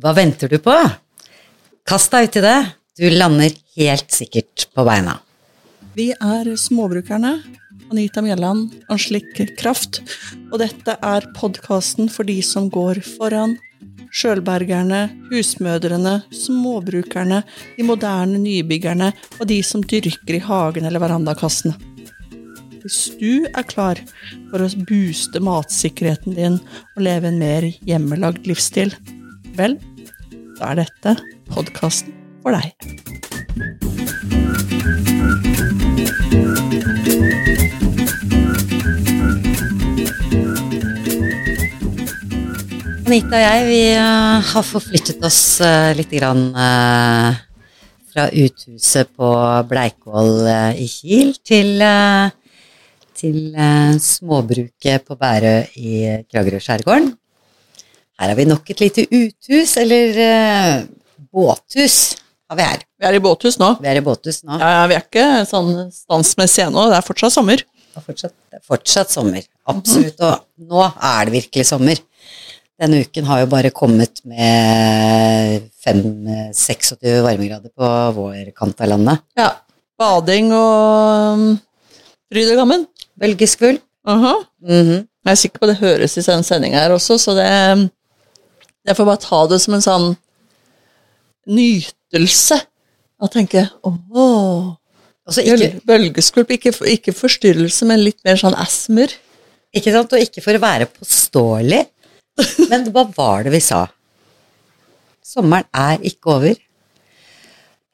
Hva venter du på? Kast deg uti det. Du lander helt sikkert på beina. Vi er Småbrukerne. Anita Mjelland, Anslik Kraft. Og dette er podkasten for de som går foran. Sjølbergerne, husmødrene, småbrukerne, de moderne nybyggerne og de som dyrker i hagen eller verandakassene. Hvis du er klar for å booste matsikkerheten din og leve en mer hjemmelagd livsstil, vel, da er dette podkasten for deg. Anita og jeg, vi eh, har forflyttet oss eh, litt grann eh, fra uthuset på Bleikvoll i Kiel til, til småbruket på Bærø i Kragerø-skjærgården. Her har vi nok et lite uthus, eller uh, båthus, har vi her. Vi er i båthus nå. Vi er i båthus nå. Ja, vi er ikke sånn stansmessige ennå, det er fortsatt sommer. Det er fortsatt, det er fortsatt sommer. Absolutt. Og nå er det virkelig sommer. Denne uken har jo bare kommet med 5-26 varmegrader på vår kant av landet. Ja. Bading og um, fryd og gammen. Bølgeskvulp. Aha. -hmm. Jeg er sikker på det høres i denne sendinga her også, så det Jeg får bare ta det som en sånn nytelse. Og tenke åh, Altså ikke, bølgeskvulp. Ikke, ikke forstyrrelse, men litt mer sånn asmer. ikke sant, og ikke for å være påståelig, men hva var det vi sa? Sommeren er ikke over.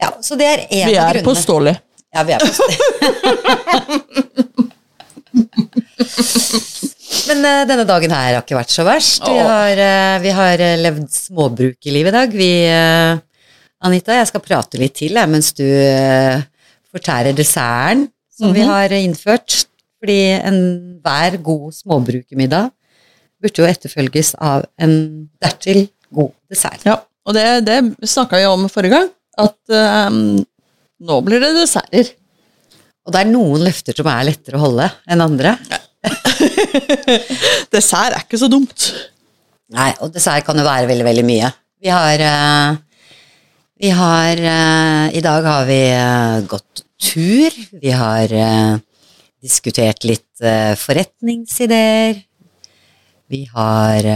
Ja, så det er en Vi er påståelige. Ja, vi er påståelige. Men uh, denne dagen her har ikke vært så verst. Vi har, uh, vi har eh, levd småbruk i dag. Vi, uh, Anita, jeg skal prate litt til jeg, mens du fortærer desserten som vi Mhm. har innført. Fordi enhver god småbrukermiddag burde jo etterfølges av en dertil god dessert. Ja, og det, det snakka vi om forrige gang, at um, nå blir det desserter. Og det er noen løfter som er lettere å holde enn andre. Dessert er ikke så dumt. Nei, og dessert kan jo være veldig, veldig mye. Vi har eh, Vi har eh, I dag har vi eh, gått tur. Vi har diskutert litt forretningsideer. Vi har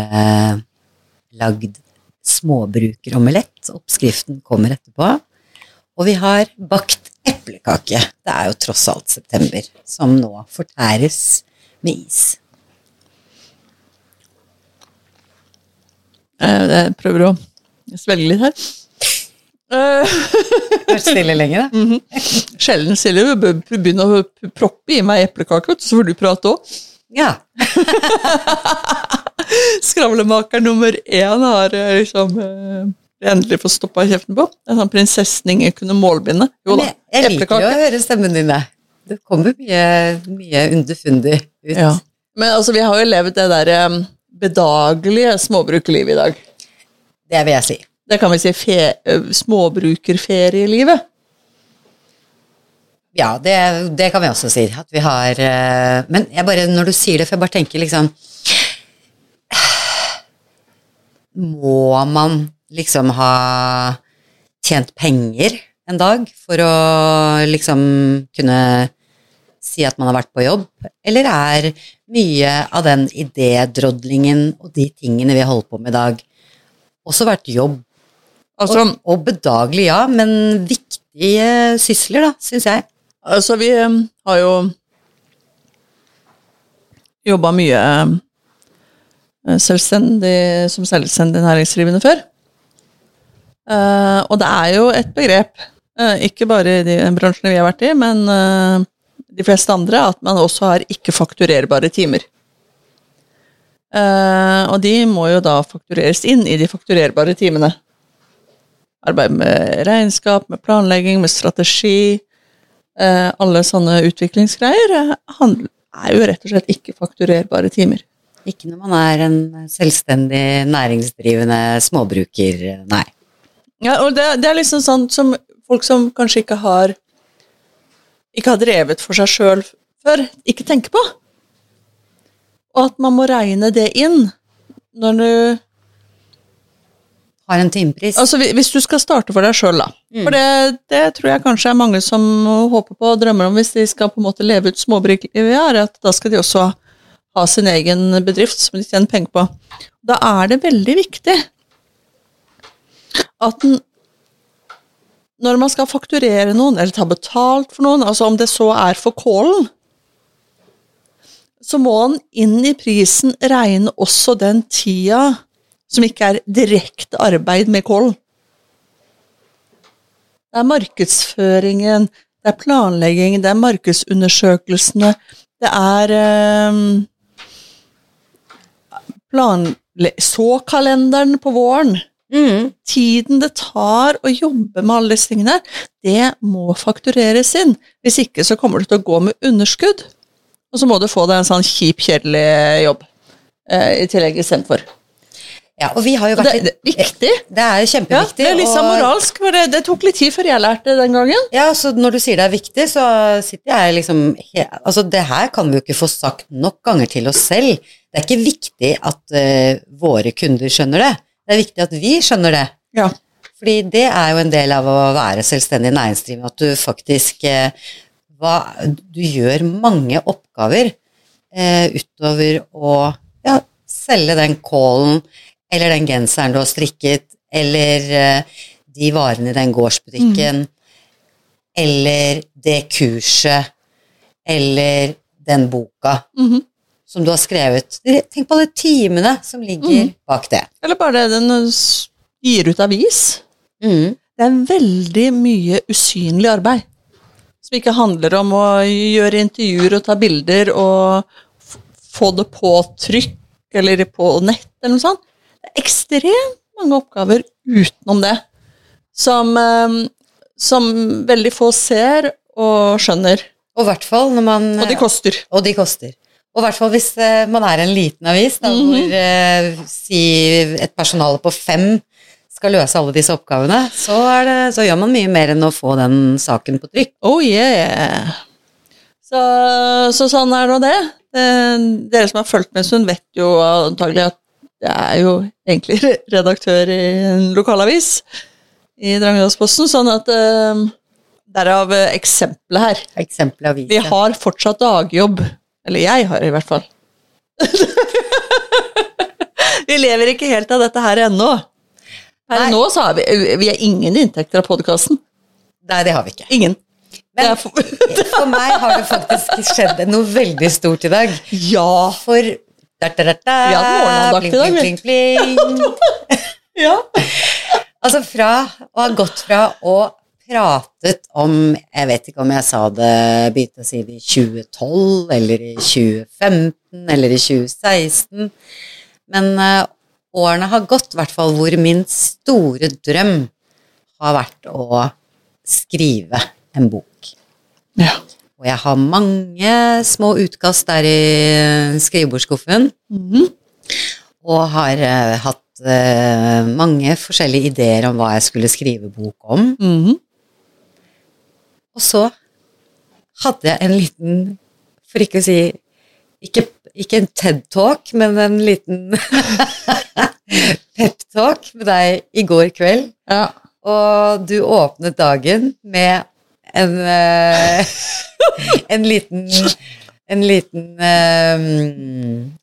lagd småbrukeromelett. Oppskriften kommer etterpå. Og vi har bakt eplekake. Det er jo tross alt september, som nå fortæres med is. Eh, Jeg prøver å svelge litt her. Eh, Vært stille lenge, da. Sjelden Silje bør begynne å proppe i meg eplekake, så får du prate òg. Ja. Skravlemaker nummer én har eh, liksom eh, endelig fått stoppa kjeften på. Er sånn prinsessen ingen kunne målbinde. Jo da, jeg, jeg liker jo å høre stemmen din. jeg. Det kommer mye, mye underfundig ut. Ja. Men altså, vi har jo levd det der bedagelige småbrukerlivet i dag. Det vil jeg si. Det kan vi si fe, småbrukerferielivet. Ja, det, det kan vi også si. At vi har Men jeg bare, når du sier det, for jeg bare tenker liksom Må man liksom ha tjent penger en dag for å liksom kunne si at man har vært på jobb? Eller er mye av den idédrodlingen og de tingene vi holder på med i dag, også vært jobb? Altså, og, og bedagelig, ja, men viktige sysler, da, syns jeg. altså vi eh, har jo jobba mye eh, selvstendig, som selvstendig næringsdrivende før. Eh, og det er jo et begrep, ikke bare i de bransjene vi har vært i, men eh, de fleste andre, at man også har ikke-fakturerbare timer. Eh, og de må jo da faktureres inn i de fakturerbare timene. Arbeid med regnskap, med planlegging, med strategi. Eh, alle sånne utviklingsgreier eh, er jo rett og slett ikke-fakturerbare timer. Ikke når man er en selvstendig næringsdrivende småbruker, nei. Ja, og det, det er liksom sånn som folk som kanskje ikke har ikke har drevet for seg sjøl før, ikke tenker på. Og at man må regne det inn når du har en timepris. Altså, Hvis du skal starte for deg sjøl, da. Mm. For det, det tror jeg kanskje er mange som håper på og drømmer om hvis de skal på en måte leve ut småbruklivet, er at da skal de også ha sin egen bedrift som de tjener penger på. Da er det veldig viktig at den når man skal fakturere noen, eller ta betalt for noen, altså om det så er for kålen, så må han inn i prisen regne også den tida som ikke er direkte arbeid med kålen. Det er markedsføringen, det er planleggingen, det er markedsundersøkelsene, det er eh, planle- såkalenderen på våren. Mm. Tiden det tar å jobbe med alle disse tingene, det må faktureres inn. Hvis ikke så kommer du til å gå med underskudd, og så må du få deg en sånn kjip, kjedelig jobb eh, i tillegg istedenfor. Ja, og vi har jo vært Det, det er viktig. Det er kjempeviktig. Ja, det er litt sånn moralsk, for det, det tok litt tid før jeg lærte det den gangen. Ja, så når du sier det er viktig, så sitter jeg liksom Altså, det her kan vi jo ikke få sagt nok ganger til oss selv. Det er ikke viktig at uh, våre kunder skjønner det. Det er viktig at vi skjønner det. Ja. Fordi det er jo en del av å være selvstendig næringsdrivende, at du faktisk eh, hva, Du gjør mange oppgaver eh, utover å ja, selge den kålen, eller den genseren du har strikket, eller eh, de varene i den gårdsbutikken, eller det kurset, eller den boka Mhm. Som du har skrevet. Tenk på alle timene som ligger mm. bak det. Eller bare det den uh, gir ut avis. Mm. Det er veldig mye usynlig arbeid. Som ikke handler om å gjøre intervjuer og ta bilder og få det på trykk eller på nett eller noe sånt. Det er ekstremt mange oppgaver utenom det som, eh, som veldig få ser og skjønner. Og hvert fall når man Og de koster. Og de koster. Og i hvert fall hvis eh, man er en liten avis, da, Mhm. hvor eh, si et personale på fem skal løse alle disse oppgavene, så, er det, så gjør man mye mer enn å få den saken på trykk. Oh yeah! Så, så sånn er nå det. Eh, Dere som har fulgt med en stund, vet jo antagelig at jeg er jo egentlig redaktør i en lokalavis i Drangedalsposten, sånn at eh, Derav eksempelet her. Eksempelet. Vi har fortsatt dagjobb. Eller jeg har i hvert fall. vi lever ikke helt av dette her ennå. Her nå så har vi, vi har ingen inntekter av podkasten. Nei, det har vi ikke. Ingen. Men for, for meg har det faktisk skjedd noe veldig stort i dag. ja. For da, da, da, da, Vi hadde morgenandakt i dag, pling, pling, pling. ja. Altså fra å ha gått fra å pratet om Jeg vet ikke om jeg sa det begynte å si det i 2012 eller i 2015 eller i 2016, men uh, årene har gått, i hvert fall hvor min store drøm har vært å skrive en bok. ja. Og jeg har mange små utkast der i skrivebordsskuffen Mhm. og har uh, hatt uh, mange forskjellige ideer om hva jeg skulle skrive bok om. Mhm. Og så hadde jeg en liten, for ikke å si Ikke, ikke en TED-talk, men en liten pep-talk med deg i går kveld. ja. Og du åpnet dagen med en eh, En liten En liten eh,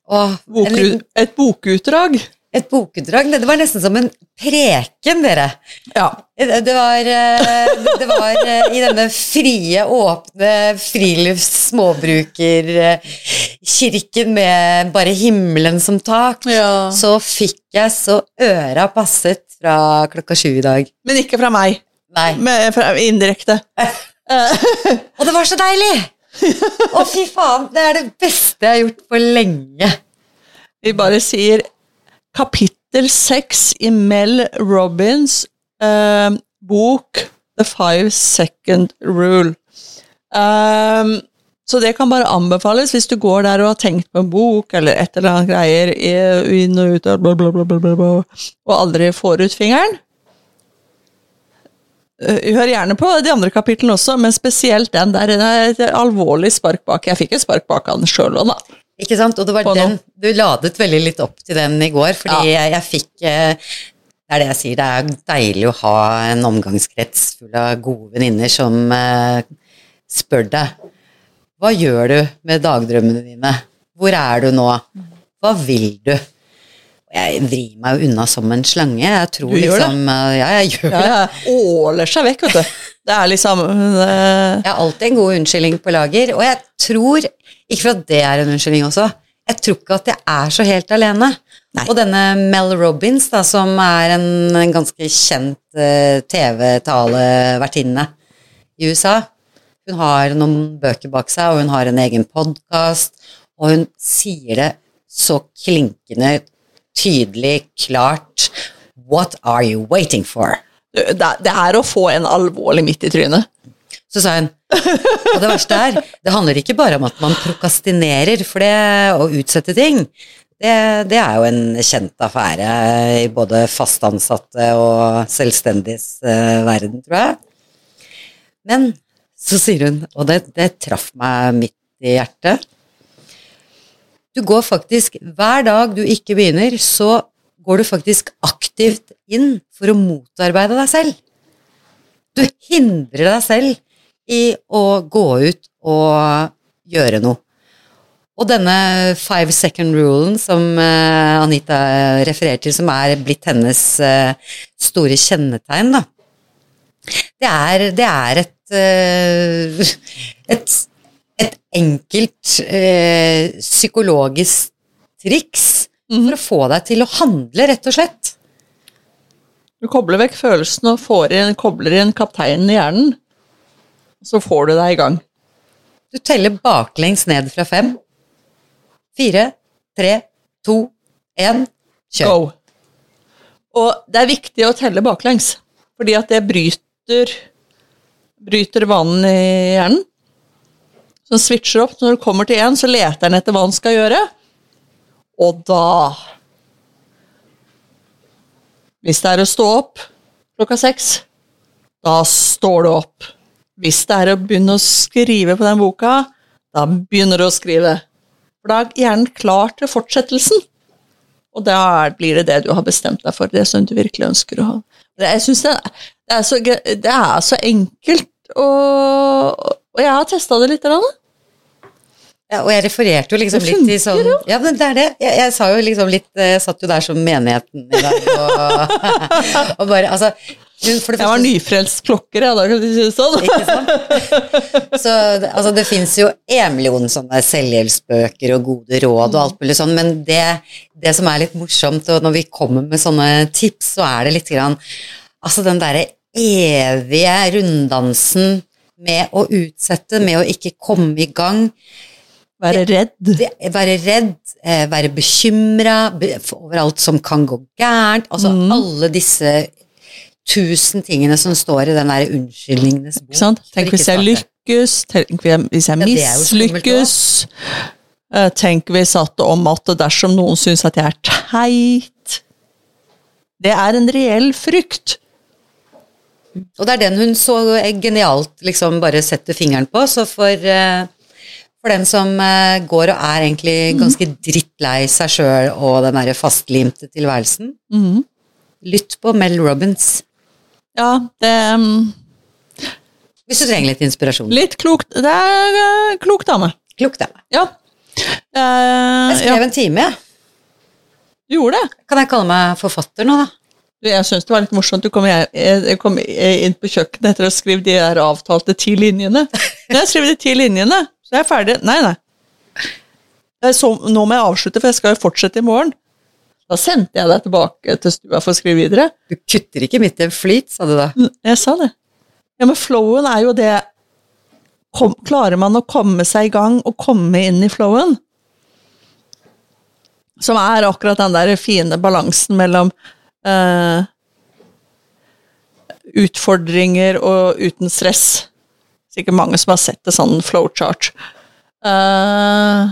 åh, en liten, et bokutdrag. Et bokutdrag? Det var nesten som en preken, dere. Ja. Det var, eh, det var eh, i denne frie, åpne frilufts-småbrukerkirken med bare himmelen som tak. ja. Så fikk jeg så øra passet fra klokka sju i dag. Men ikke fra meg. Nei. Med, fra, indirekte. Og det var så deilig! Å, fy faen. Det er det beste jeg har gjort på lenge. Vi bare sier kapittel seks i Mel Robbins eh, bok The Five Second Rule. Um, så det kan bare anbefales hvis du går der og har tenkt på en bok eller et eller annet greier inn og ut bla, bla, bla, og aldri får ut fingeren. Eh, Hør gjerne på de andre kapitlene også, men spesielt den der. Det er et alvorlig spark bak. Jeg fikk et spark bak han sjøl òg, da. Ikke sant? Og det var den Du ladet veldig litt opp til den i går, fordi Ja. jeg, jeg fikk eh, Det er det jeg sier, det er deilig å ha en omgangskrets full av gode venninner som eh, spør deg Hva gjør du med dagdrømmene dine? Hvor er du nå? Hva vil du? Og Jeg vrir meg jo unna som en slange. Jeg tror Du gjør liksom det? Ja, jeg gjør Ja, det. Åler seg vekk, vet du. Det er liksom det... Jeg har alltid en god unnskyldning på lager, og jeg tror Ikke for at det er en unnskyldning også, jeg tror ikke at jeg er så helt alene. Nei. Og denne Mel Robbins, da, som er en, en ganske kjent uh, TV-talevertinne i USA, hun har noen bøker bak seg, og hun har en egen podkast, og hun sier det så klinkende tydelig, klart What are you waiting for? det, det er å få en alvorlig midt i trynet. Så sa hun Og det verste er, det handler ikke bare om at man prokastinerer, for det å utsette ting, det, det er jo en kjent affære i både fast ansatte og selvstendiges eh, verden, tror jeg. Men så sier hun, og det, det traff meg midt i hjertet Du går faktisk Hver dag du ikke begynner, så går du faktisk aktivt inn for å motarbeide deg selv. Du hindrer deg selv i å gå ut og gjøre noe. Og denne five second rulen som eh, Anita refererer til, som er blitt hennes eh, store kjennetegn, da. Det er, det er et, eh, et et enkelt eh, psykologisk triks for å få deg til å handle, rett og slett. Du kobler vekk følelsen og får inn, kobler inn kapteinen i hjernen. Så får du deg i gang. Du teller baklengs ned fra fem. Fire, tre, to, én, kjør. Go. Og det er viktig å telle baklengs, fordi at det bryter, bryter vanen i hjernen. Så den switcher opp. Når du kommer til én, så leter den etter hva den skal gjøre. Og da Hvis det er å stå opp klokka seks, da står du opp. Hvis det er å begynne å skrive på den boka, da begynner du å skrive. For da er hjernen klar til fortsettelsen. Og da blir det det du har bestemt deg for, det som du virkelig ønsker å ha. Jeg synes det, det, er så, det er så enkelt, og, og jeg har testa det litt. Grann. Ja, og jeg refererte jo liksom litt til sånn Ja, men det er det. Jeg, jeg sa jo liksom litt Jeg satt jo der som menigheten i dag og, og bare Altså for det Jeg var nyfrelst klokker, jeg, da kan du si det sånn. Ikke sant? Så det- altså, det fins jo en million sånne selvhjelpsbøker og gode råd og alt mulig sånn, men det, det som er litt morsomt, og når vi kommer med sånne tips, så er det litt grann Altså den derre evige runddansen med å utsette, med å ikke komme i gang. Være redd. Det, være redd, eh, være bekymra be, over alt som kan gå gærent. Altså Mm. alle disse tusen tingene som står i den der unnskyldningenes bok. Tenk hvis jeg lykkes, tenk hvis jeg mislykkes. Eh, Tenk hvis at om at dersom noen syns at jeg er teit Det er en reell frykt. Og det er den hun så genialt liksom bare setter fingeren på, så for, eh, for den som eh, går og er egentlig ganske drittlei seg sjøl og den derre fastlimte tilværelsen, Mhm. lytt på Mel Robbins. Ja, det um, Hvis du trenger litt inspirasjon. Litt klokt. Det er uh, klok dame. Klok dame. Ja. Uh, Jeg skrev ja. en time, jeg. Du gjorde det. Kan jeg kalle meg forfatter nå, da? Du, Jeg syns det var litt morsomt. Du kom, inn på kjøkkenet etter å ha skrevet de der avtalte ti linjene. Når jeg skrevet de ti linjene, så er jeg ferdig. Nei, nei. Er så, nå må jeg avslutte, for jeg skal jo fortsette i morgen. Da sendte jeg deg tilbake til stua for å skrive videre. Du kutter ikke midt i en flyt, sa du da. Jeg sa det. Ja, men flowen er jo det kom, Klarer man å komme seg i gang og komme inn i flowen? Som er akkurat den der fine balansen mellom eh, utfordringer og uten stress. Sikkert mange som har sett det sånn flowchart. Eh,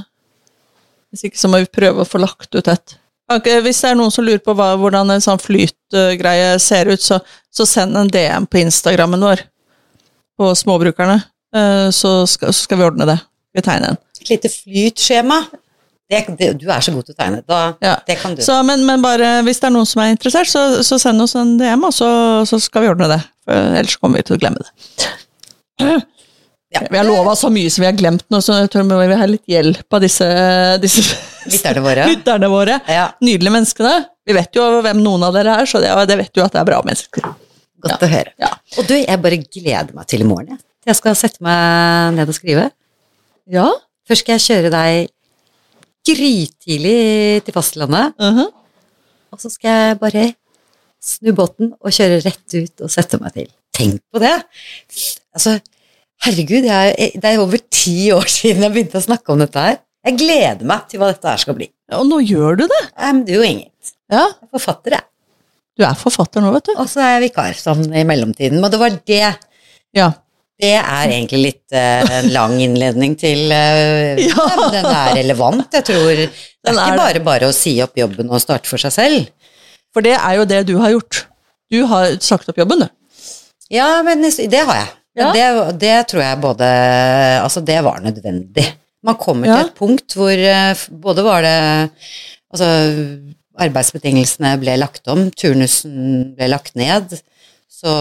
hvis ikke så må vi prøve å få lagt ut et. Hvis det er noen som lurer på hva, hvordan en sånn flytgreie ser ut, så, så send en DM på Instagrammen vår på Småbrukerne, eh, så skal, så skal vi ordne det. Vi tegner en. Et lite flytskjema. det, det, du er så god til å tegne. Da, Ja. Det kan du. Så, men, men bare hvis det er noen som er interessert, så, så send oss en DM, og så, så skal vi ordne det. For ellers kommer vi til å glemme det. Ja. Vi har lova så mye som vi har glemt nå, så jeg tror vi vil ha litt hjelp av disse, disse Lytterne våre. lytterne våre. Ja, Nydelige menneskene. Vi vet jo hvem noen av dere er, så det, det vet jo at det er bra mennesker. godt å høre. Ja. Og du, jeg bare gleder meg til i morgen. Jeg, skal sette meg ned og skrive. Ja? Først skal jeg kjøre deg grytidlig til fastlandet, mhm. og så skal jeg bare snu båten og kjøre rett ut og sette meg til. Tenk på det! Altså, herregud, jeg, det er over ti år siden jeg begynte å snakke om dette her. Jeg gleder meg til hva dette her skal bli. Og nå gjør du det. I'm doing it. Ja, Jeg er forfatter, jeg. Du er forfatter nå, vet du. Og så er jeg vikar sånn i mellomtiden. Men det var det Ja. Det er egentlig litt uh, en lang innledning til uh, Ja. men Den er relevant. Jeg tror Det er er ikke bare bare å si opp jobben og starte for seg selv. For det er jo det du har gjort. Du har sagt opp jobben, du. Ja, men det har jeg. Ja. det, det tror jeg både Altså, det var nødvendig. Man kommer til et punkt hvor eh, både var det Altså, arbeidsbetingelsene ble lagt om, turnusen ble lagt ned. Så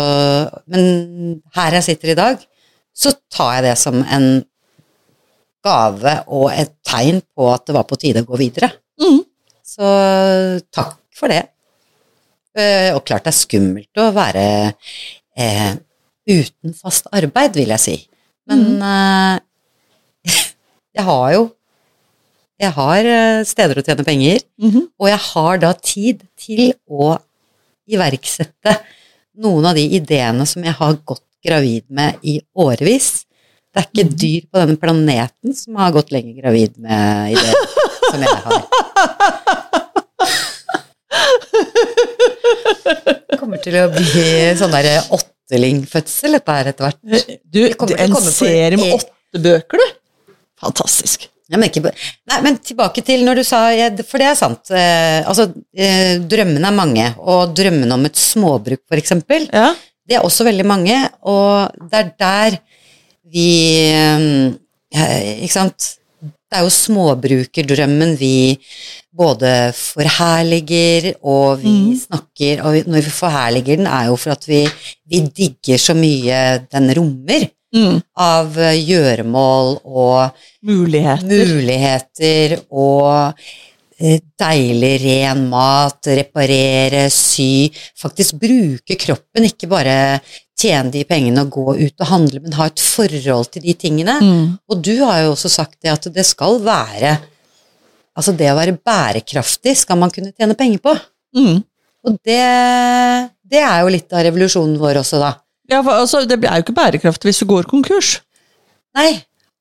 Men her jeg sitter i dag, så tar jeg det som en gave og et tegn på at det var på tide å gå videre. Mm. Så takk for det. Eh, Og klart det er skummelt å være eh, uten fast arbeid, vil jeg si. Men eh, jeg har jo Jeg har eh, steder å tjene penger, Mhm. og jeg har da tid til å iverksette noen av de ideene som jeg har gått gravid med i årevis. Det er ikke dyr på denne planeten som har gått lenger gravid med ideer som jeg har. Det kommer til å bli sånn der åttelingfødsel dette her etter hvert. Du, til å en serie med åtte bøker, du. Fantastisk. Ja, men, ikke, nei, men tilbake til når du sa For det er sant. Eh, altså, eh, drømmene er mange, og drømmene om et småbruk, for eksempel, Ja. det er også veldig mange, og det er der vi eh, Ikke sant? Det er jo småbrukerdrømmen vi både forherliger og vi Mm. snakker Og når vi forherliger den, er jo for at vi, vi digger så mye den rommer Mm. av eh, gjøremål og Muligheter. muligheter og eh, deilig, ren mat, reparere, sy, faktisk bruke kroppen, ikke bare tjene de pengene og gå ut og handle, men ha et forhold til de tingene. Mm. Og du har jo også sagt det at det skal være Altså det å være bærekraftig skal man kunne tjene penger på. Mm. Og det, det er jo litt av revolusjonen vår også, da. Ja, for, altså, det er jo ikke bærekraftig hvis du går konkurs. Nei,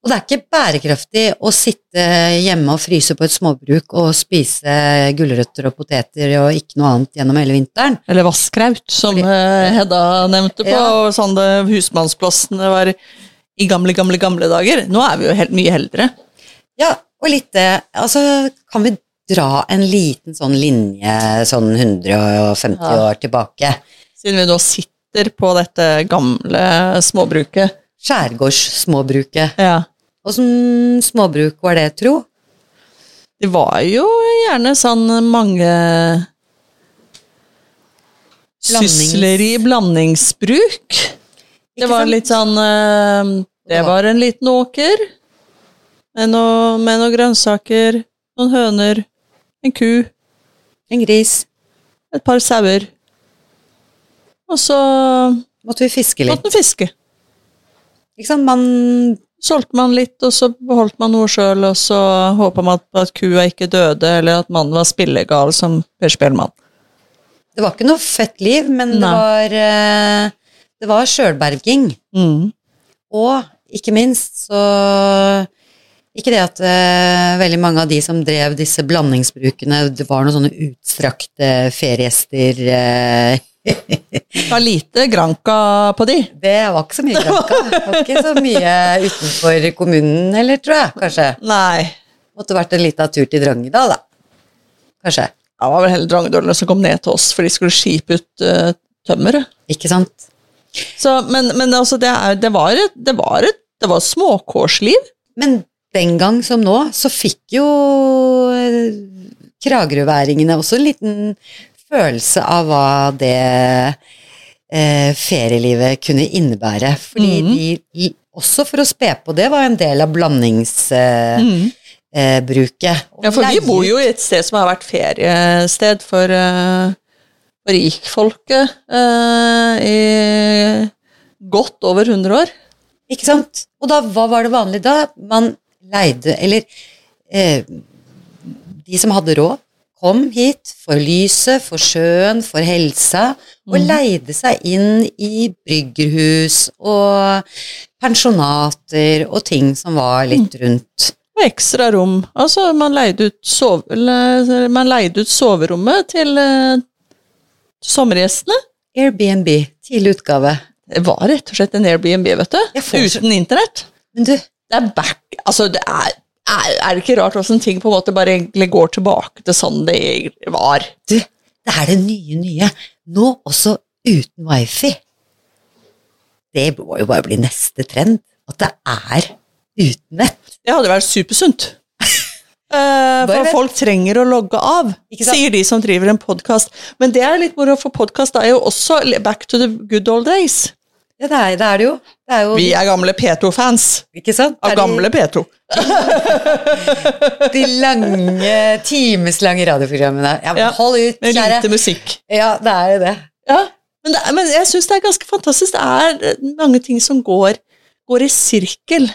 og det er ikke bærekraftig å sitte hjemme og fryse på et småbruk og spise gulrøtter og poteter og ikke noe annet gjennom hele vinteren. Eller vasskraut, som Fordi- eh, Hedda nevnte på Ja. sånn det husmannsplassene var i gamle, gamle, gamle dager. Nå er vi jo helt mye eldre. Ja, og litt det Altså, kan vi dra en liten sånn linje sånn 150 Ja. år tilbake? Siden vi nå sitter på dette gamle småbruket. Skjærgårdssmåbruket. Ja. Åssen småbruk var det, tro? Det var jo gjerne sånn mange Blandings- Sysleri, blandingsbruk. Det var litt sånn eh, Det var en liten åker med noe- noen grønnsaker, noen høner, en ku, En gris. et par sauer. Og så Måtte vi fiske litt. måtte vi fiske. Ikke sant? Man Solgte man litt, og så beholdt man noe sjøl, og så håpa man på at kua ikke døde, eller at mannen var spillegal som Per Spellemann. Det var ikke noe fett liv, men det var eh, Det var sjølberging. Mm. Og ikke minst så Ikke det at uh, veldig mange av de som drev disse blandingsbrukene, det var noen sånne utstrakte feriegjester eh, Det var lite granka på de. Det var ikke så mye Granca. Det var ikke så mye utenfor kommunen heller, tror jeg. Kanskje. Nei. Måtte vært en liten tur til Drangedal, da. Kanskje. Det var vel heller drangedølene som kom ned til oss, for de skulle skipe ut uh, tømmeret. Ikke sant? Så, men, men altså, det, er, det var et, det var et det var et småkårsliv. Men den gang som nå, så fikk jo eh, kragerøværingene også en liten følelse av hva det eh, ferielivet kunne innebære. Fordi mm. de, også for å spe på det, var en del av blandingsbruket. Mm. Eh. Ja, for vi bor jo i et sted som har vært feriested for, eh, for rikfolket eh, i godt over 100 år. Ikke sant? Og da, hva var det vanlig da? Man leide, eller eh, de som hadde råd, kom hit for lyset, for sjøen, for helsa, og mm. leide seg inn i bryggerhus og pensjonater og ting som var litt rundt. Og ekstra rom. Altså, man leide ut, sove, eller, man leide ut soverommet til eh, sommergjestene. Airbnb, tidlig utgave. Det var rett og slett en Airbnb, vet du. Uten internett. Men du, Det er back Altså, det er, er, er det ikke rart hvordan ting på en måte bare egentlig går tilbake til sånn det egentlig var? du, det er det nye, nye. Nå også uten wifi. Det må jo bare bli neste trend. At det er uten nett. Det hadde vært supersunt. Uh, for folk trenger å logge av, sier de som driver en podkast. Men det er litt moro, for podkast er jo også back to the good old days. Ja, det er det, er det jo. Det er jo Vi er gamle P2-fans. Ikke sant? Av gamle P2. De, lange, timeslange radioprogrammene. Ja, Ja, hold ut, Med kjære. lite musikk. Ja, det er jo det. Ja, men, det, men jeg syns det er ganske fantastisk. Det er eh, mange ting som går, går i sirkel.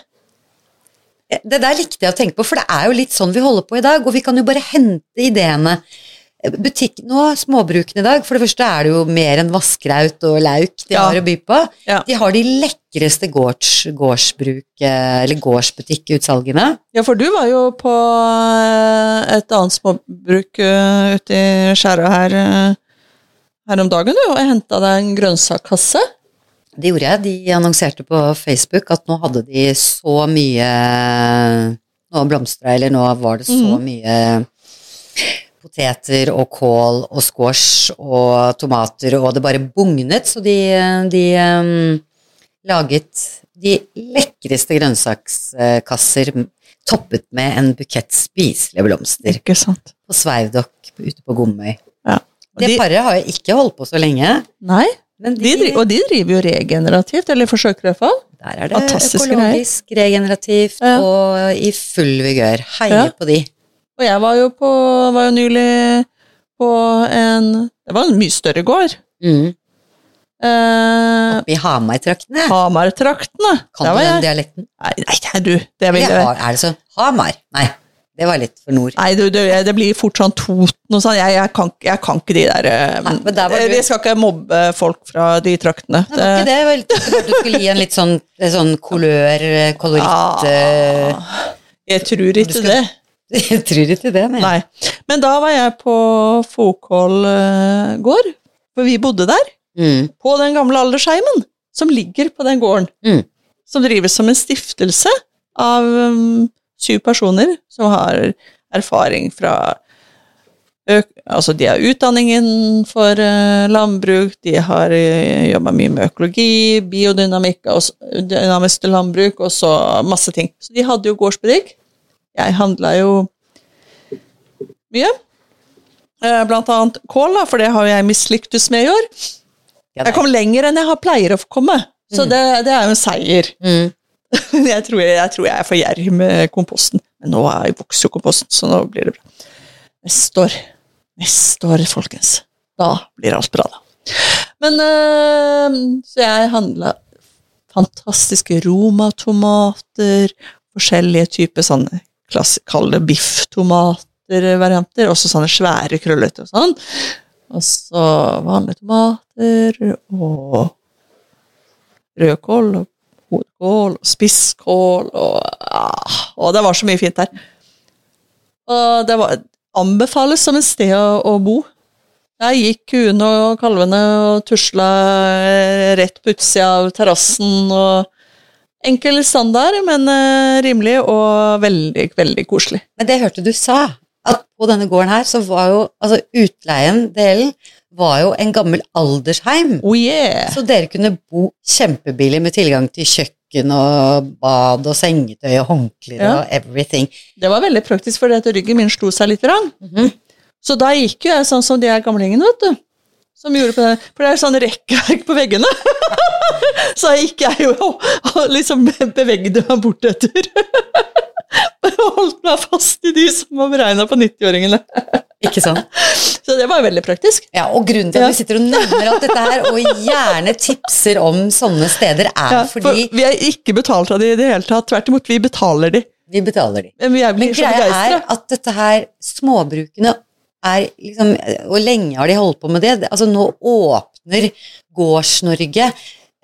Det der likte jeg å tenke på, for det er jo litt sånn vi holder på i dag, og vi kan jo bare hente ideene. Butikk, nå, Småbrukene i dag, for det første er det jo mer enn vasskraut og lauk de Ja. har å by på. Ja. De har de lekreste gårds, gårdsbruk, eh, eller gårdsbutikkutsalgene. Ja, for du var jo på eh, et annet småbruk eh, ute i skjæra her her om dagen, du, og henta deg en grønnsakkasse. Det gjorde jeg. De annonserte på Facebook at nå hadde de så mye Nå blomstra, eller nå var det så mm. mye poteter og kål og squash og tomater, og det bare bugnet, så de, de um, laget de lekreste grønnsakskasser toppet med en bukett spiselige blomster Ikke sant. på Sveivdokk ute på Gomøy. Ja. Det de, paret har jo ikke holdt på så lenge, nei, men de, dri- og de driver jo regenerativt, eller forsøker i hvert fall. Der er det økologisk, regenerativt Ja. og i full vigør. Heier Ja. på de. Og jeg var jo på var jo nylig på en Det var en mye større gård. Mm. Eh, Oppe i Hamar-traktene. Hamar-traktene. Kan du den jeg. dialekten? Nei, nei, nei, du. Det vil jeg er det sånn Hamar? Nei, det var litt for nord. Nei, du, du, det blir fort sånn Toten og sånn. Jeg, jeg, kan, ikke- jeg kan ikke de der eh, Nei, men der var du- Jeg skal ikke mobbe folk fra de traktene. Det var det. det var litt, det at du skulle gi en litt sånn, sånn kolør, koloritt eh, Ah, jeg tror ikke skal- det. Jeg tror ikke det, nei. Nei. Men da var jeg på Fokål eh, gård, for vi bodde der. Mm. På den gamle aldersheimen som ligger på den gården. Mm. Som drives som en stiftelse av um, syv personer som har erfaring fra Altså, de har utdanning innenfor uh, landbruk, de har uh, jobba mye med økologi, biodynamikk, og dynamisk landbruk, og så masse ting. Så de hadde jo gårdsbutikk. Jeg handla jo mye. Eh, Blant annet kål, da, for det har jeg mislyktes med i år. Jeg kom lenger enn jeg har pleier å komme, så det, det er jo en seier. Mm. Jeg tror jeg, jeg tror jeg er for gjerrig med komposten, men nå er- vokser jo komposten, så nå blir det bra. Neste år, neste år, folkens, da blir alt bra, da. Men øh, Så jeg handla fantastiske romatomater, forskjellige typer sånne Kall det bifftomater-varianter, også sånne svære, krøllete og sånn. Og så vanlige tomater og rødkål og hodekål og spisskål og ah, Og det var så mye fint der. Og det var, anbefales som et sted å, å bo. Der gikk kuene og kalvene og tusla rett på utsida av terrassen og Enkel standard, men uh, rimelig og veldig, veldig koselig. Men det hørte du sa, at på denne gården her, så var jo altså utleien-delen var jo en gammel aldersheim. Oh yeah! Så dere kunne bo kjempebillig med tilgang til kjøkken og bad og sengetøy og håndklær Ja. og everything. Det var veldig praktisk, for ryggen min slo seg litt. Mm -hmm. Så da gikk jo jeg sånn som de her gamlingene, vet du. Som gjorde på det. For det er sånn rekkverk på veggene. så jeg gikk jeg jo og, liksom bevegde meg bortetter. holdt meg fast i de som var beregna på 90-åringene. Ikke sant? Så det var veldig praktisk. Ja, og grunnen til at Ja. vi sitter og nevner alt dette her, og gjerne tipser om sånne steder, er Ja, for fordi vi er ikke betalt av de i det hele tatt. Tvert imot, vi betaler de. vi betaler de. Men vi Men greia er at dette her, småbrukene er liksom Og lenge har de holdt på med det. Altså nå åpner Gårds-Norge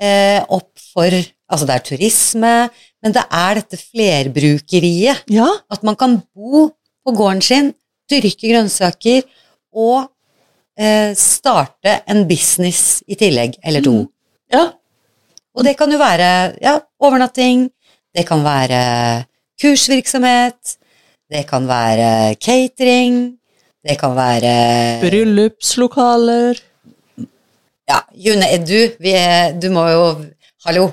eh, opp for Altså det er turisme, men det er dette flerbrukeriet. Ja, At man kan bo på gården sin, dyrke grønnsaker og eh, starte en business i tillegg, eller to. ja. Og det kan jo være ja, overnatting, det kan være kursvirksomhet, det kan være catering, det kan være Bryllupslokaler. Ja, June, du, vi er, du må jo Hallo.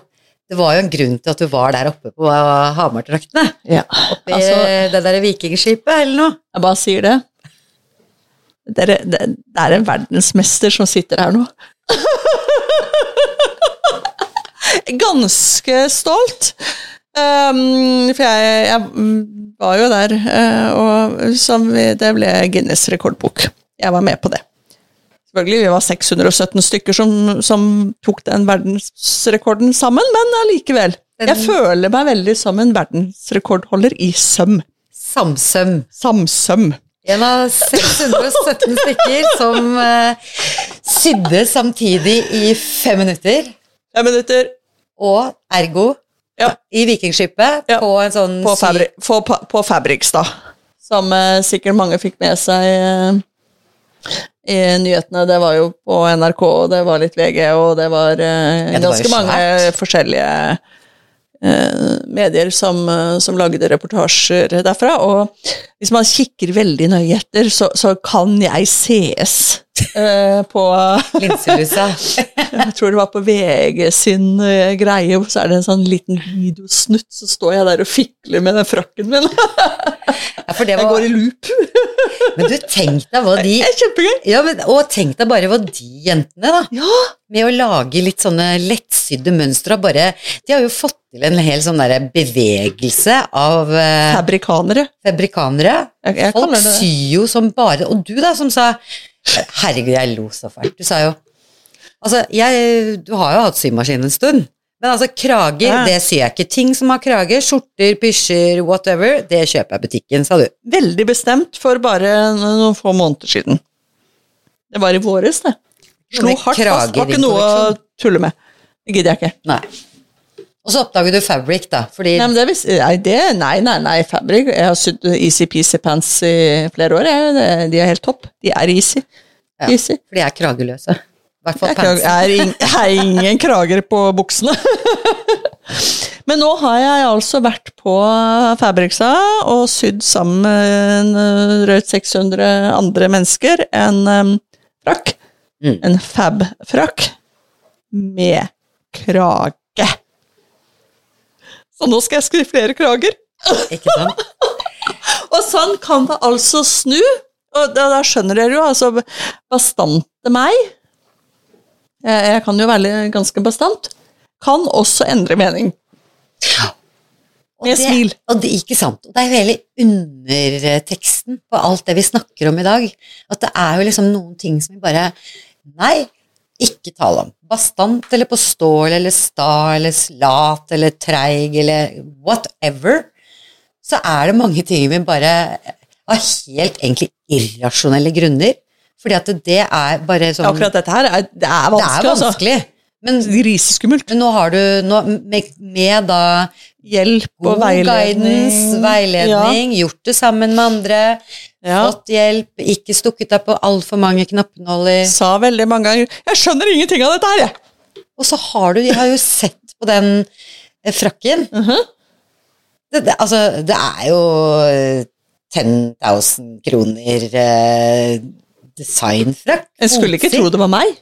Det var jo en grunn til at du var der oppe på Hamartraktene. Ja. Oppi Altså, det der vikingskipet, eller noe. Jeg bare sier det. Det er, det, det er en verdensmester som sitter her nå. Ganske stolt. Um, for jeg, jeg var jo der, eh, og som vi, det ble Guinness rekordbok. Jeg var med på det. Selvfølgelig, vi var 617 stykker som, som tok den verdensrekorden sammen, men allikevel. Jeg føler meg veldig som en verdensrekordholder i søm. Samsøm. Samsøm. En av 617 stykker som uh, sydde samtidig i fem minutter, Fem minutter og ergo Ja. i Vikingskipet Ja. på en sånn på, Fabri på, på- på Fabriks. Som eh, sikkert mange fikk med seg eh, i nyhetene. Det var jo på NRK, og det var litt VG, og det var eh, Ja, det var ganske mange forskjellige eh, medier som, eh, som lagde reportasjer derfra. Og hvis man kikker veldig nøye etter, så, så kan jeg sees eh, på linselusa. Jeg tror det var på VG sin uh, greie, så er det en sånn liten videosnutt, så står jeg der og fikler med den frakken min. Ja, det Jeg går i loop. men du, tenk deg hva de ja, men, Og tenk deg bare hva de jentene, da, Ja, med å lage litt sånne lettsydde mønstre, og bare De har jo fått til en hel sånn derre bevegelse av uh, fabrikanere. fabrikanere. Jeg, jeg Folk syr jo som bare Og du, da, som sa Herregud, jeg lo så fælt. Du sa jo Altså, jeg Du har jo hatt symaskin en stund. Men altså, krager, Ja. det syr jeg ikke. Ting som har krager, skjorter, pysjer, whatever, det kjøper jeg i butikken, sa du. Veldig bestemt for bare noen få måneder siden. Det var i våres, det. Slo hardt fast. Det var ikke noe å tulle med. Det gidder jeg ikke. Nei. Og så oppdager du fabric, da, fordi Nei, men det, nei, det, nei, nei, nei, fabric Jeg har sydd Easy Peasy Pants i flere år. Jeg. De er helt topp. De er easy. Ja. Easy. For de er krageløse. I hvert fall pants. ing- er ingen krager på buksene. Men nå har jeg altså vært på Fabriksa og sydd sammen med eh, drøyt 600 andre mennesker en um, frakk. Mm. En fab-frakk med krage. Så nå skal jeg skrive flere krager. Ikke sant? Og sånn kan det altså snu. Og da, da skjønner dere jo, altså Bastante meg jeg, jeg kan jo være ganske bastant. Kan også endre mening. Ja. Med det- smil. Og det, ikke sant. Og det er jo hele underteksten på alt det vi snakker om i dag. At det er jo liksom noen ting som vi bare Nei, ikke tale om. Bastant eller på stål eller sta eller slat eller treig eller whatever. Så er det mange ting vi bare av helt egentlig irrasjonelle grunner. Fordi at det er bare sånn Akkurat dette her er, det er Det er vanskelig. Men. Griseskummelt. men nå har du nå, med, med da Hjelp og veiledning. guidance, veiledning, gjort det sammen med andre, Ja. fått hjelp, ikke stukket deg på altfor mange knappenåler. Sa veldig mange ganger 'Jeg skjønner ingenting av dette her', jeg. Og så har du, jeg har jo sett på den eh, frakken. -huh. det, det, altså, det er jo eh, 10 000 kroner eh, designfrakk. Jeg skulle ikke tro det var meg.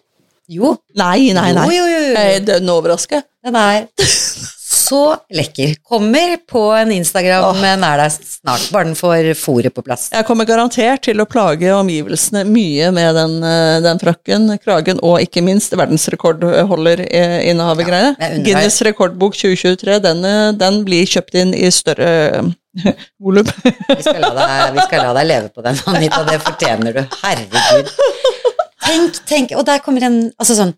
Jo, Nei, nei, nei. Jo, jo, jo, jo. Jeg er dønn overraska. den er Så lekker. Kommer på en Instagram, Åh. men er der snart. Bare den får fôret på plass. Jeg kommer garantert til å plage omgivelsene mye med den, eh, den frakken, kragen, og ikke minst verdensrekordholder-innehavergreie. Ja, jeg Guinness rekordbok 2023, den, eh, den blir kjøpt inn i større eh, volum. Vi skal, deg, vi skal la deg leve på den, Anita. Det fortjener du. Herregud. Tenk, tenk. Og der kommer en Altså sånn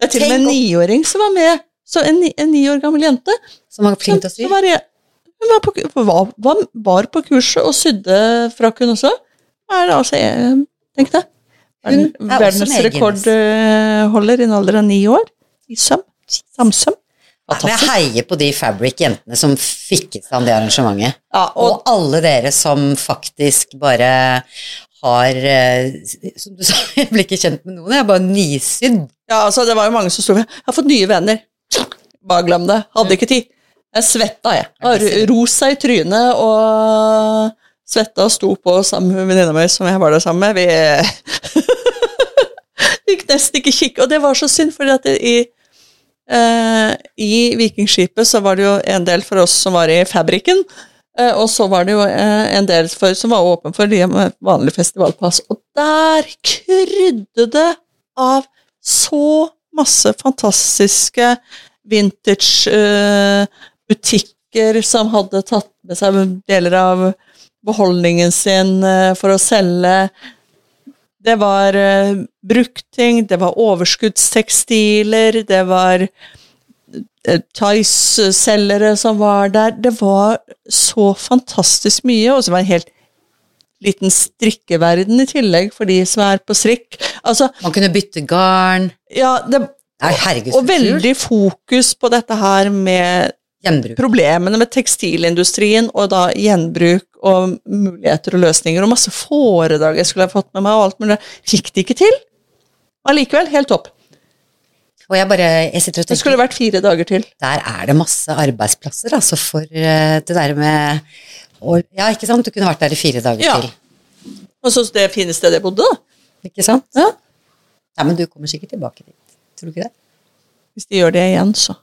Det er til og med en niåring som var med. Så en, en ni år gammel jente Som var flink til å sy. hun var på, var, var, var på kurset og sydde frakk, hun også. Er det altså, jeg, tenk det. Hun er Verdensrekordholder i en alder av ni år. I søm. Samsøm. Ja, jeg heier på de Fabric-jentene som fikk i stand det arrangementet. Ja, og, Og alle dere som faktisk bare har eh, Som du sa, jeg ble ikke kjent med noen, jeg er bare nisydd. ja, altså, det var jo mange som sto ved. Jeg har fått nye venner. Bare glem det. Hadde ikke tid. Jeg svetta, jeg. jeg rosa i trynet og svetta og sto på sammen med venninna mi som jeg var der sammen med. Vi fikk nesten ikke kikke, og det var så synd, fordi at det, i eh, I Vikingskipet så var det jo en del for oss som var i fabrikken, og så var det jo eh, en del for, som var åpen for de med vanlig festivalpass. Og der krydde det av så masse fantastiske vintage-butikker som hadde tatt med seg deler av beholdningen sin eh, for å selge. Det var brukting, det var overskuddstekstiler, det var Tice-selgere som var der. Det var så fantastisk mye, og så var det en helt liten strikkeverden i tillegg for de som er på strikk. Altså, Man kunne bytte garn. ja, det, Nei, herregud, og veldig fokus på dette her med Gjenbruk. problemene med tekstilindustrien, og da gjenbruk og muligheter og løsninger, og masse foredrag jeg skulle ha fått med meg, og alt mulig. Fikk det ikke til. Allikevel, helt topp. Og jeg bare jeg sitter og tenker Det skulle vært fire dager til. der er det masse arbeidsplasser, altså, for eh, det der med og, Ja, ikke sant? Du kunne vært der i fire dager Ja. til. Og så det fine stedet jeg bodde, da. Ikke sant? Ja. Nei, men du kommer sikkert tilbake dit. Tror du ikke det? Hvis de gjør det igjen, så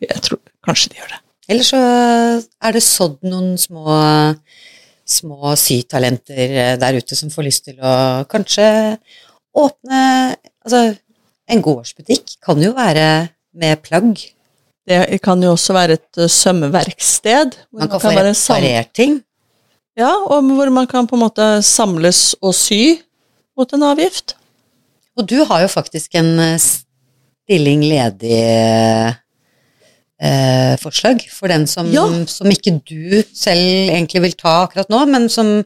Jeg tror kanskje de gjør det. Eller så er det sådd noen små, små sytalenter eh, der ute som får lyst til å kanskje åpne Altså, en gårdsbutikk kan jo være med plagg. Det kan jo også være et uh, sømmeverksted. hvor Man kan få bare sam- reparert ting. Ja, og hvor man kan på en måte samles og sy mot en avgift. Og du har jo faktisk en eh, stilling ledig eh, forslag for den som, Ja. som ikke du selv egentlig vil ta akkurat nå, men som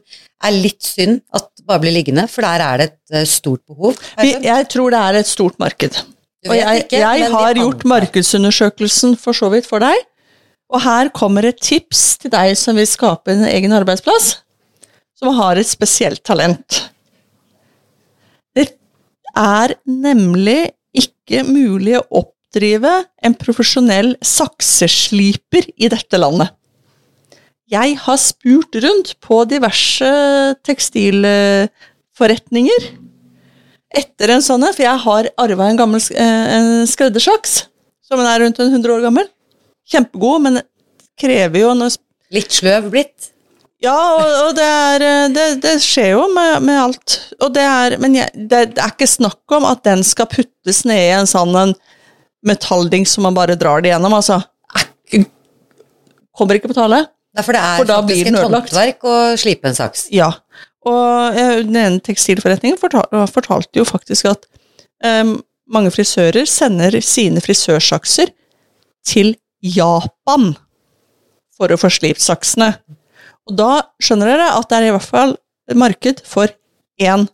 er litt synd at bare blir liggende, for der er det et eh, stort behov. Vi, jeg tror det er et stort marked. Og jeg, ikke, jeg har gjort markedsundersøkelsen for så vidt for deg. Og her kommer et tips til deg som vil skape en egen arbeidsplass, som har et spesielt talent. Det er nemlig ikke mulig å oppdrive en profesjonell saksesliper i dette landet. Jeg har spurt rundt på diverse tekstilforretninger etter en sånn en, for jeg har arva en gammel eh, en skreddersaks, som er rundt 100 år gammel. Kjempegod, men krever jo noe Litt sløv blitt. Ja, og, og det, er, eh, det, det skjer jo med, med alt. Og det er, men jeg, det, det er ikke snakk om at den skal puttes ned i en sånn en metallding som man bare drar det gjennom, altså. Er Kommer ikke på tale. Ja, for det er For faktisk et håndverk å slipe en saks. Ja. Og eh, den ene tekstilforretningen fortal, fortalte jo faktisk at um, mange frisører sender sine frisørsakser til Japan for å få slipt saksene. Og da skjønner dere at det er i hvert fall et marked for én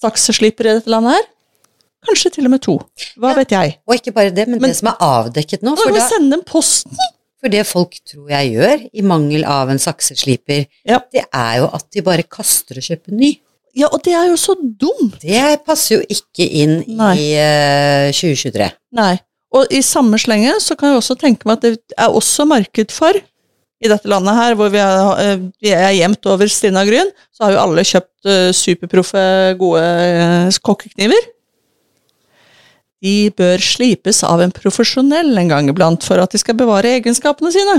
saksesliper i dette landet her. Kanskje til og med to. Hva Ja. vet jeg. Og ikke bare det, men, Men- det som er avdekket nå, Da for vi sende dem posten. for det folk tror jeg gjør, i mangel av en saksesliper, Ja. det er jo at de bare kaster og kjøper ny. ja, og det er jo så dumt. Det passer jo ikke inn Nei. i uh, 2023. Nei. Og i samme slenge så kan jeg også tenke meg at det er også marked for i dette landet her, hvor vi er, eh, vi er jevnt over Stina Gryn, så har jo alle kjøpt eh, superproffe, gode eh, kokkekniver. De bør slipes av en profesjonell en gang iblant for at de skal bevare egenskapene sine.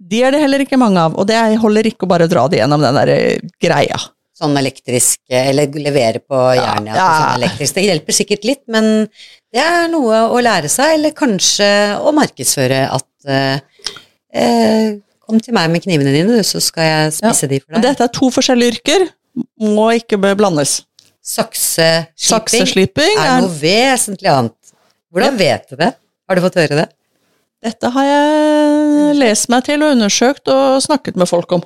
De er det heller ikke mange av, og det holder ikke å bare dra det gjennom den der eh, greia. Sånn elektrisk, eller levere på jernet. ja. Sånn elektrisk. Det hjelper sikkert litt, men det er noe å lære seg, eller kanskje å markedsføre at eh, eh, Kom til meg med knivene dine, du, så skal jeg spisse de for deg. dette er to forskjellige yrker, må ikke blandes. Saksesliping Saksesliping er noe vesentlig annet. Hvordan vet du det? Har du fått høre det? Dette har jeg lest meg til og undersøkt og snakket med folk om.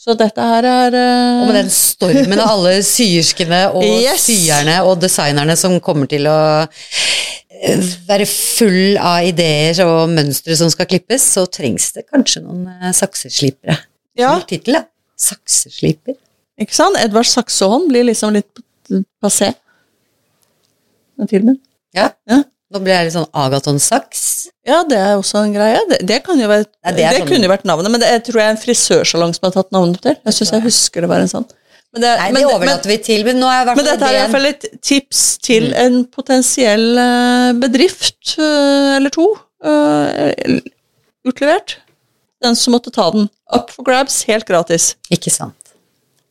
Så dette her er uh... Og med den stormen av alle syerskene og Yes. syerne og designerne som kommer til å eh, være full av ideer og mønstre som skal klippes, så trengs det kanskje noen eh, sakseslipere. Ja, tittel, da. Saksesliper. Ikke sant? Edvard Saksehånd blir liksom litt passé. Den filmen. Ja. Ja. Nå blir jeg litt sånn Agaton Saks. Ja, det er også en greie. Det, det, kan jo være, Nei, det, det sånn- kunne jo vært navnet, men det, er, tror jeg er en frisørsalong som har tatt navnet til. Jeg syns jeg husker det var en sånn. Men, det, Nei, men, det men, overlater vi til, men nå er men dette er i hvert fall et tips til Mm. en potensiell eh, bedrift eh, eller to eh, utlevert. Den som måtte ta den. Up for grabs, helt gratis. Ikke sant.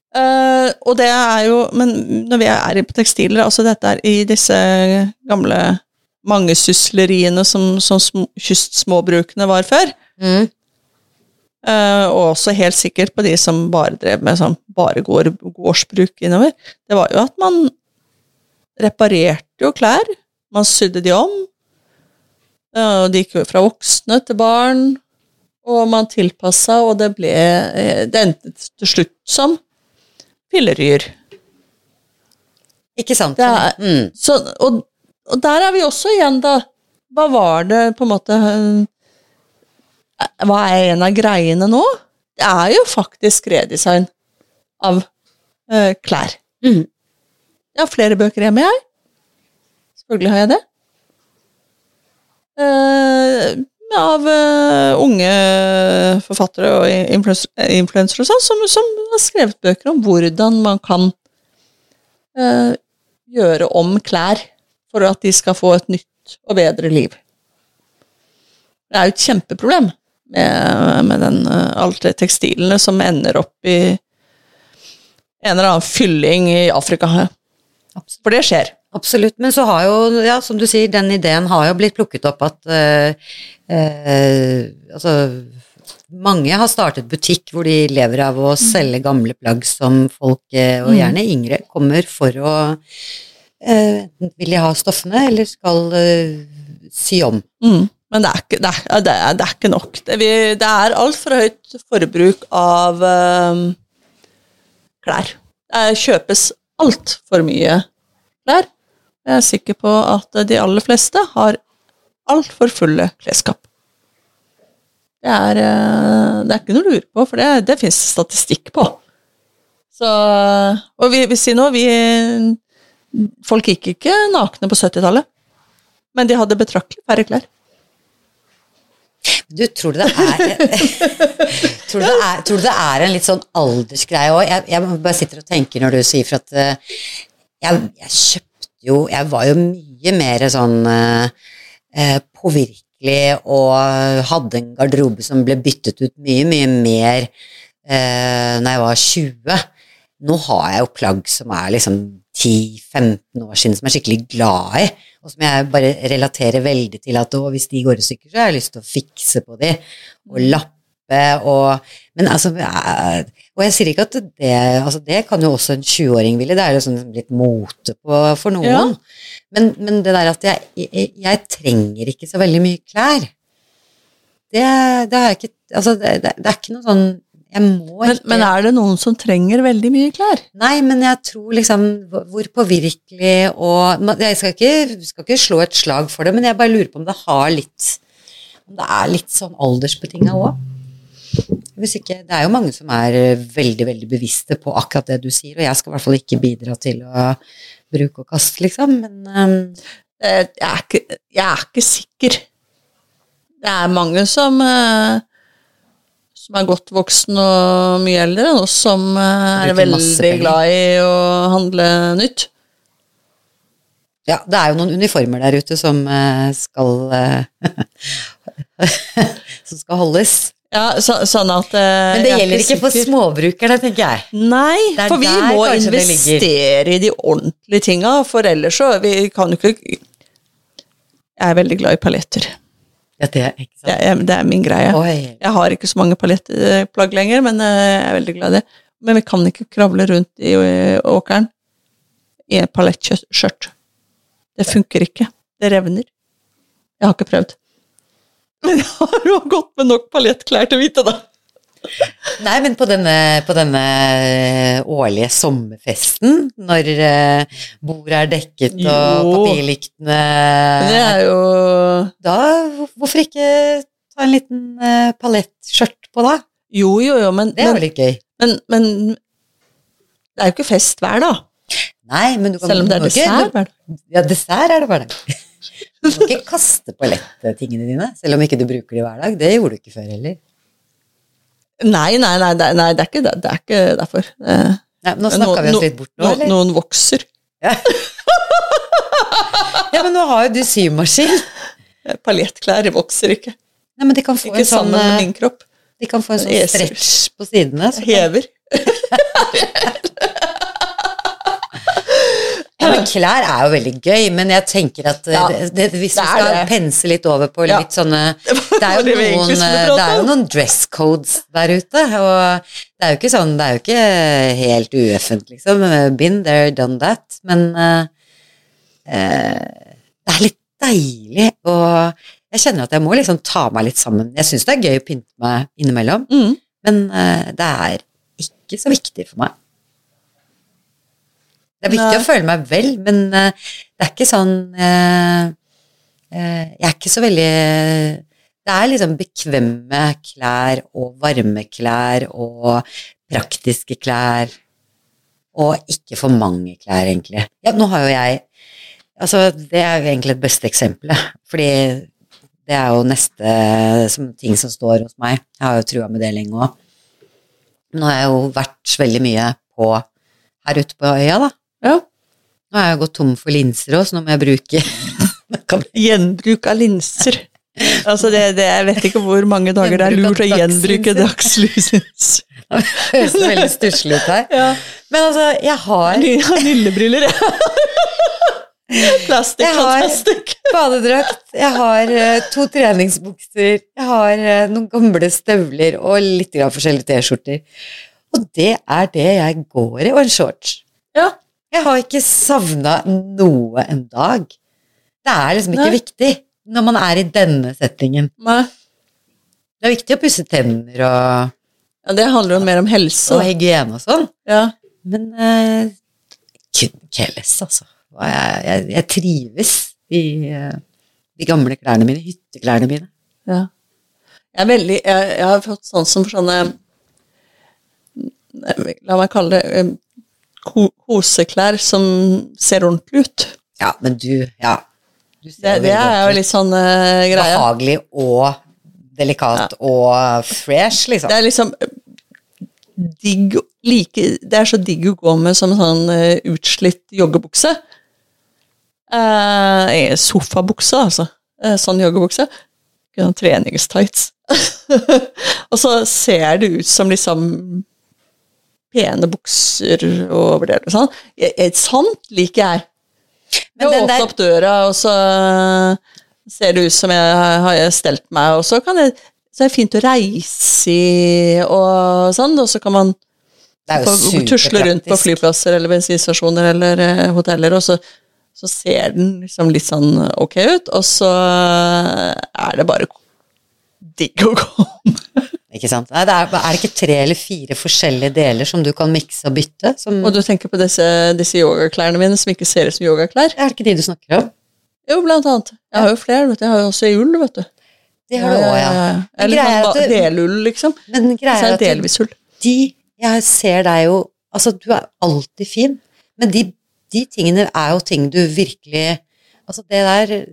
Eh, og det er jo Men når vi er på tekstiler, altså dette er i disse gamle mangesysleriene som, som sm kystsmåbrukene var før, Mm. uh, og også helt sikkert på de som bare drev med sånn bare gård, gårdsbruk innover, det var jo at man reparerte jo klær, man sydde de om, Uh, og de gikk jo fra voksne til barn, og man tilpassa, og det ble Det endte til slutt som pilleryer. Ikke sant. Er- mm. Så, og, og der er vi også igjen, da. Hva var det på en måte eh, Hva er en av greiene nå? Det er jo faktisk redesign av eh, klær. Mm. Jeg har flere bøker hjemme, jeg. Selvfølgelig har jeg det. Eh, av uh, unge forfattere og influens- influensere og sånn, som, som har skrevet bøker om hvordan man kan uh, gjøre om klær for at de skal få et nytt og bedre liv. Det er jo et kjempeproblem med, med den, uh, alle de tekstilene som ender opp i en eller annen fylling i Afrika. For det skjer. Absolutt. Men så har jo, ja, som du sier, den ideen har jo blitt plukket opp at eh, eh, Altså, mange har startet butikk hvor de lever av å selge gamle plagg som folk, eh, og Mm. gjerne yngre, kommer for å eh, Enten vil de ha stoffene, eller skal sy om. Mm. Men det er ikke, det er, det er, det er ikke nok. Det, vi, det er altfor høyt forbruk av eh, klær. Det kjøpes altfor mye klær. Jeg er sikker på at de aller fleste har altfor fulle klesskap. Det er, eh, det er ikke noe å lure på, for det, det fins statistikk på. Så, og vi, vi sier nå, vi Folk gikk ikke nakne på 70-tallet, men de hadde betraktelig færre klær. Du, tror du det er tror, du det er, tror du det er en litt sånn aldersgreie òg? Jeg, jeg bare sitter og tenker når du sier for at eh, jeg, jeg kjøpte jo Jeg var jo mye mer sånn eh, eh, påvirkelig og hadde en garderobe som ble byttet ut mye, mye mer eh, når jeg var 20. Nå har jeg jo plagg som er liksom 10-15 år siden, som jeg er skikkelig glad i, og som jeg bare relaterer veldig til at hvis de går i stykker, så har jeg lyst til å fikse på de, og lappe og Men altså Og jeg sier ikke at det Altså, det kan jo også en 20-åring ville, det er jo sånn litt mote på, for noen. Ja. Men, men det der at jeg, jeg, jeg trenger ikke så veldig mye klær, det, det er ikke Altså, det, det, er ikke noe sånn Jeg må Men, ikke men er det noen som trenger veldig mye klær? Nei, men jeg tror liksom hvor påvirkelig og Jeg skal ikke, skal ikke slå et slag for det, men jeg bare lurer på om det har litt Om det er litt sånn aldersbetinga òg. Hvis ikke Det er jo mange som er eh, veldig, veldig bevisste på akkurat det du sier, og jeg skal i hvert fall ikke bidra til å bruke og kaste, liksom, men Eh, Jeg er ikke, jeg er ikke sikker. Det er mange som eh, som er godt voksen og mye eldre, og som er veldig glad i å handle nytt. Ja, det er jo noen uniformer der ute som skal Som skal holdes. Ja, så, sånn at uh, Men det er gjelder ikke for sikker. småbrukerne, tenker jeg. Nei, for vi må investere i de ordentlige tinga, for ellers så vi kan jo ikke Jeg er veldig glad i paljetter. Ja, det, er ikke Det er, det er min greie. Oi. Jeg har ikke så mange paljettplagg lenger, men uh, jeg er veldig glad i det. Men vi kan ikke kravle rundt i eh, åkeren i et paljettskjørt. Det funker ikke. Det revner. Jeg har ikke prøvd. Men jeg har jo gått med nok paljettklær til å vite det. Nei, men på denne, på denne årlige sommerfesten, når eh, bordet er dekket og Jo. papirlyktene det er jo Da, hvorfor ikke ta en liten palettskjørt paljettskjørt på, da? Jo, jo, jo, men, Det er jo litt gøy. men, men det er jo ikke fest hver dag. Nei, men du kan Selv om det er dessert hver dag. Ja, dessert er det bare. Du må ikke kaste paljettingene dine, selv om ikke du bruker de hver dag. Det gjorde du ikke før heller. Nei, nei, nei, nei, det, er ikke, det, det er ikke derfor. Eh, Nei, nå snakka vi oss litt bort nå, eller? noen vokser. Ja, men nå har jo du symaskin. Paljettklær vokser ikke. Nei, men de kan få Ikke en sånn, sammen med eh, min kropp. de kan få en sånn stretch på sidene. så- Hever. Men klær er jo veldig gøy, men jeg tenker at eh, Ja, det, det, hvis er skal det. pense litt over på litt sånne Det er, jo vi noen, eh, det er jo noen dress codes der ute, og det er jo ikke sånn, det er jo ikke helt ueffent, liksom. Been there, done that. Men uh, uh, det er litt deilig, og jeg kjenner at jeg må liksom ta meg litt sammen. Jeg syns det er gøy å pynte meg innimellom, Mm. men uh, det er ikke så viktig for meg. Det er viktig Nei. å føle meg vel, men uh, det er ikke sånn uh, uh, Jeg er ikke så veldig Det er liksom bekvemme klær og varme klær og praktiske klær. Og ikke for mange klær, egentlig. Ja, nå har jo jeg Altså, det er jo egentlig et beste eksempelet, fordi det er jo neste som, ting som står hos meg. Jeg har jo trua med det lenge òg. Nå har jeg jo vært veldig mye på her ute på øya, da. Ja. Nå har jeg gått tom for linser òg, så nå må jeg bruke Gjenbruk av linser. Altså det, det, jeg vet ikke hvor mange dager det er lurt å gjenbruke dagslinser. Det høres veldig stusslig ut her. Ja. Men altså, jeg har lillebriller, jeg. Plastikk, Jeg har- badedrakt, jeg har eh, to treningsbukser, jeg har eh, noen gamle støvler og litt grann forskjellige T-skjorter. Og det er det jeg går i, og en shorts. Ja. Jeg har ikke savna noe en dag. Det er liksom ikke Nei. viktig når man er i denne settingen. Nei. Det er viktig å pusse tenner og, Ja, det handler jo mer om helse. og hygiene og sånn, Ja. men uh, couldn't altså. Jeg, jeg, jeg trives i uh, de gamle klærne mine, hytteklærne mine. Ja. Jeg er veldig Jeg, jeg har fått som for sånne La meg kalle det eh, koseklær som ser ordentlig ut. Ja, men du, ja. Du ser Det, det er jo litt sånn uh, greie. Behagelig og delikat og fresh, liksom. Det er liksom digg like, Det er så digg å gå med som sånn uh, utslitt joggebukse. Uh, sofabukse, altså. Uh, sånn joggebukse. Treningstights. og så ser det ut som liksom pene bukser og det. og Sånn. Sant, liker jeg. Men Jeg åpner opp døra, og så ser det ut som jeg har stelt meg, og så kan jeg så er det fint å reise i og sånn, og så kan man tusle rundt på flyplasser eller bensinstasjoner eller eh, hoteller, og så, så ser den liksom litt sånn ok ut, og så er det bare digg å komme. Ikke sant? Nei, det er, er det ikke tre eller fire forskjellige deler som du kan mikse og bytte? Som, Og du tenker på disse, disse yogaklærne mine som ikke ser ut som yogaklær? er det ikke de du snakker om? Jo, blant annet. Jeg har jo flere, vet du. Jeg har jo også i ull, vet du. Det har du òg, ja. Eller er sånn at delull, liksom. Men greia er at delvis de Jeg ser deg jo Altså, du er alltid fin, men de, de tingene er jo ting du virkelig Altså, det der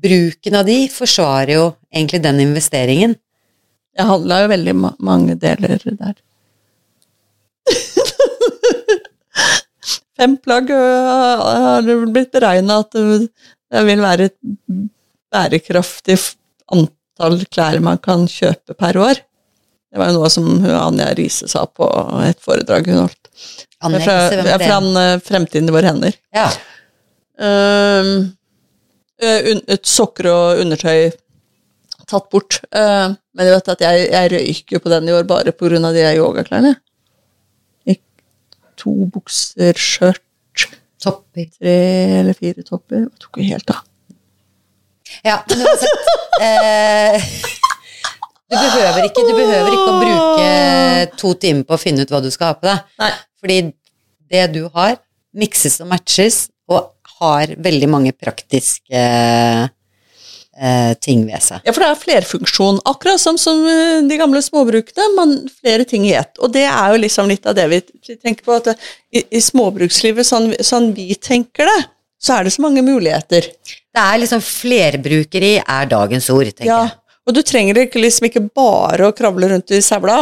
Bruken av de forsvarer jo egentlig den investeringen. Jeg handla jo veldig ma mange deler der. fem plagg har det blitt beregna at det vil være et bærekraftig antall klær man kan kjøpe per år. Det var jo noe som Anja Riise sa på et foredrag hun holdt. Anne, fra, fra øh, Fremtiden i våre hender. Ja. Eh, et sokker og undertøy tatt bort. Eh, men jeg vet at jeg, jeg røyker jo på den i år bare av de yogaklærne. To bukser, skjørt, Topper. tre eller fire topper. Jeg tok jo helt av. Ja, men uansett eh, du, behøver ikke, du behøver ikke å bruke to timer på å finne ut hva du skal ha på deg. Nei. Fordi det du har, mikses og matches, og har veldig mange praktiske eh, ting ved seg. Ja, for det er flerfunksjon. Akkurat som, som eh, de gamle småbrukene, man flere ting i ett. Og det er jo liksom litt av det vi vi tenker på, at i, i småbrukslivet, sånn, sånn vi tenker det, så er det så mange muligheter. Det er liksom flerbrukeri er dagens ord, tenker Ja, jeg. og du trenger liksom ikke bare å kravle rundt i sævla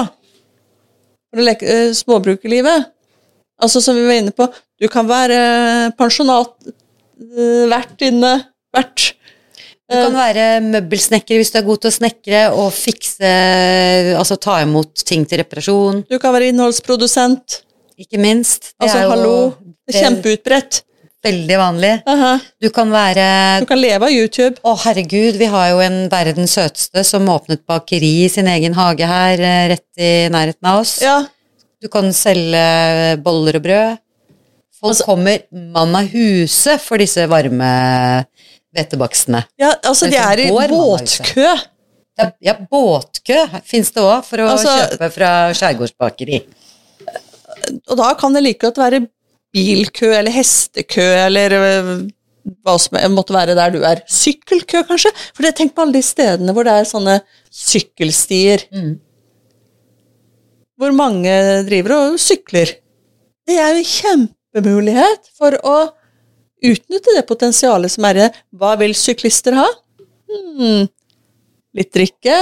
for å leke uh, småbrukerlivet. Altså, som vi var inne på, du kan være pensjonat, uh, vert inne, vert. Du kan være møbelsnekker hvis du er god til å snekre og fikse, altså ta imot ting til reparasjon, Du kan være innholdsprodusent. ikke minst. Det Altså, hallo, det er kjempeutbredt. veldig vanlig. Aha. Du kan være Du kan leve av YouTube. Å, herregud, vi har jo en verdens søteste som åpnet bakeri i sin egen hage her, eh, rett i nærheten av oss. Ja, Du kan selge boller og brød. Folk Altså- kommer mann av huset for disse varme hvetebaksene. ja altså, de er i båtkø. Ja, ja, båtkø fins det òg, for å Altså- kjøpe fra skjærgårdsbakeri. Og da kan det like godt være bilkø eller hestekø eller øh, hva som måtte være der du er. Sykkelkø, kanskje? For det- tenk på alle de stedene hvor det er sånne sykkelstier. Mm. Hvor mange driver og sykler. Det er jo en kjempemulighet for å utnytte det potensialet som er i det. Hva vil syklister ha? Hmm. Litt drikke.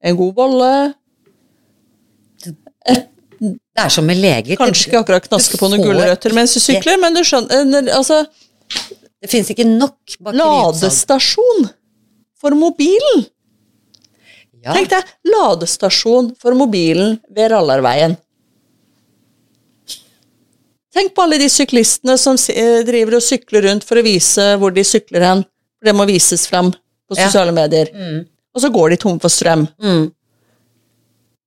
En god bolle. Det er som med leger. Kanskje ikke akkurat knaske på noen gulrøtter mens du sykler, men du skjønner altså, Det fins ikke nok. Ladestasjon for mobilen! Ja. Tenk deg, ladestasjon for mobilen ved Rallarveien. Tenk på alle de syklistene som eh, driver og sykler rundt for å vise hvor de sykler hen. For det må vises fram på Ja. sosiale medier. Mm. Og så går de tom for strøm. Mm.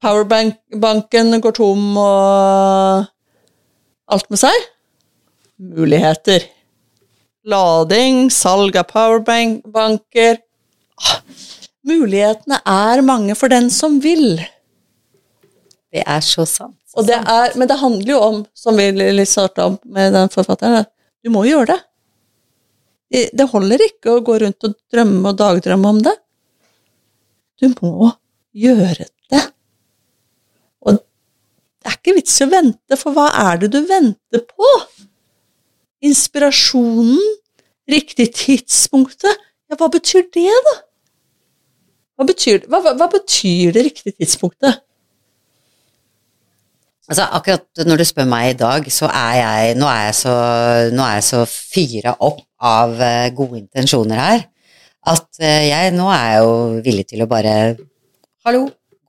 Powerbanken går tom og alt med seg. Muligheter. Lading, salg av powerbanker. Ah, Mulighetene er mange for den som vil. Det er så sant. Det er, men det handler jo om, som vi litt starta om med den forfatteren, at du må gjøre det. Det- holder ikke å gå rundt og drømme og dagdrømme om det. Du må gjøre det. Og det er ikke vits i å vente, for hva er det du venter på? Inspirasjonen? Riktig tidspunktet? Ja, hva betyr det, da? Hva betyr, hva, hva betyr det riktige tidspunktet? Altså, akkurat når du spør meg i dag, så er jeg Nå er jeg så, nå er jeg så fyra opp av eh, gode intensjoner her, at eh, jeg nå er jeg jo villig til å bare Hallo,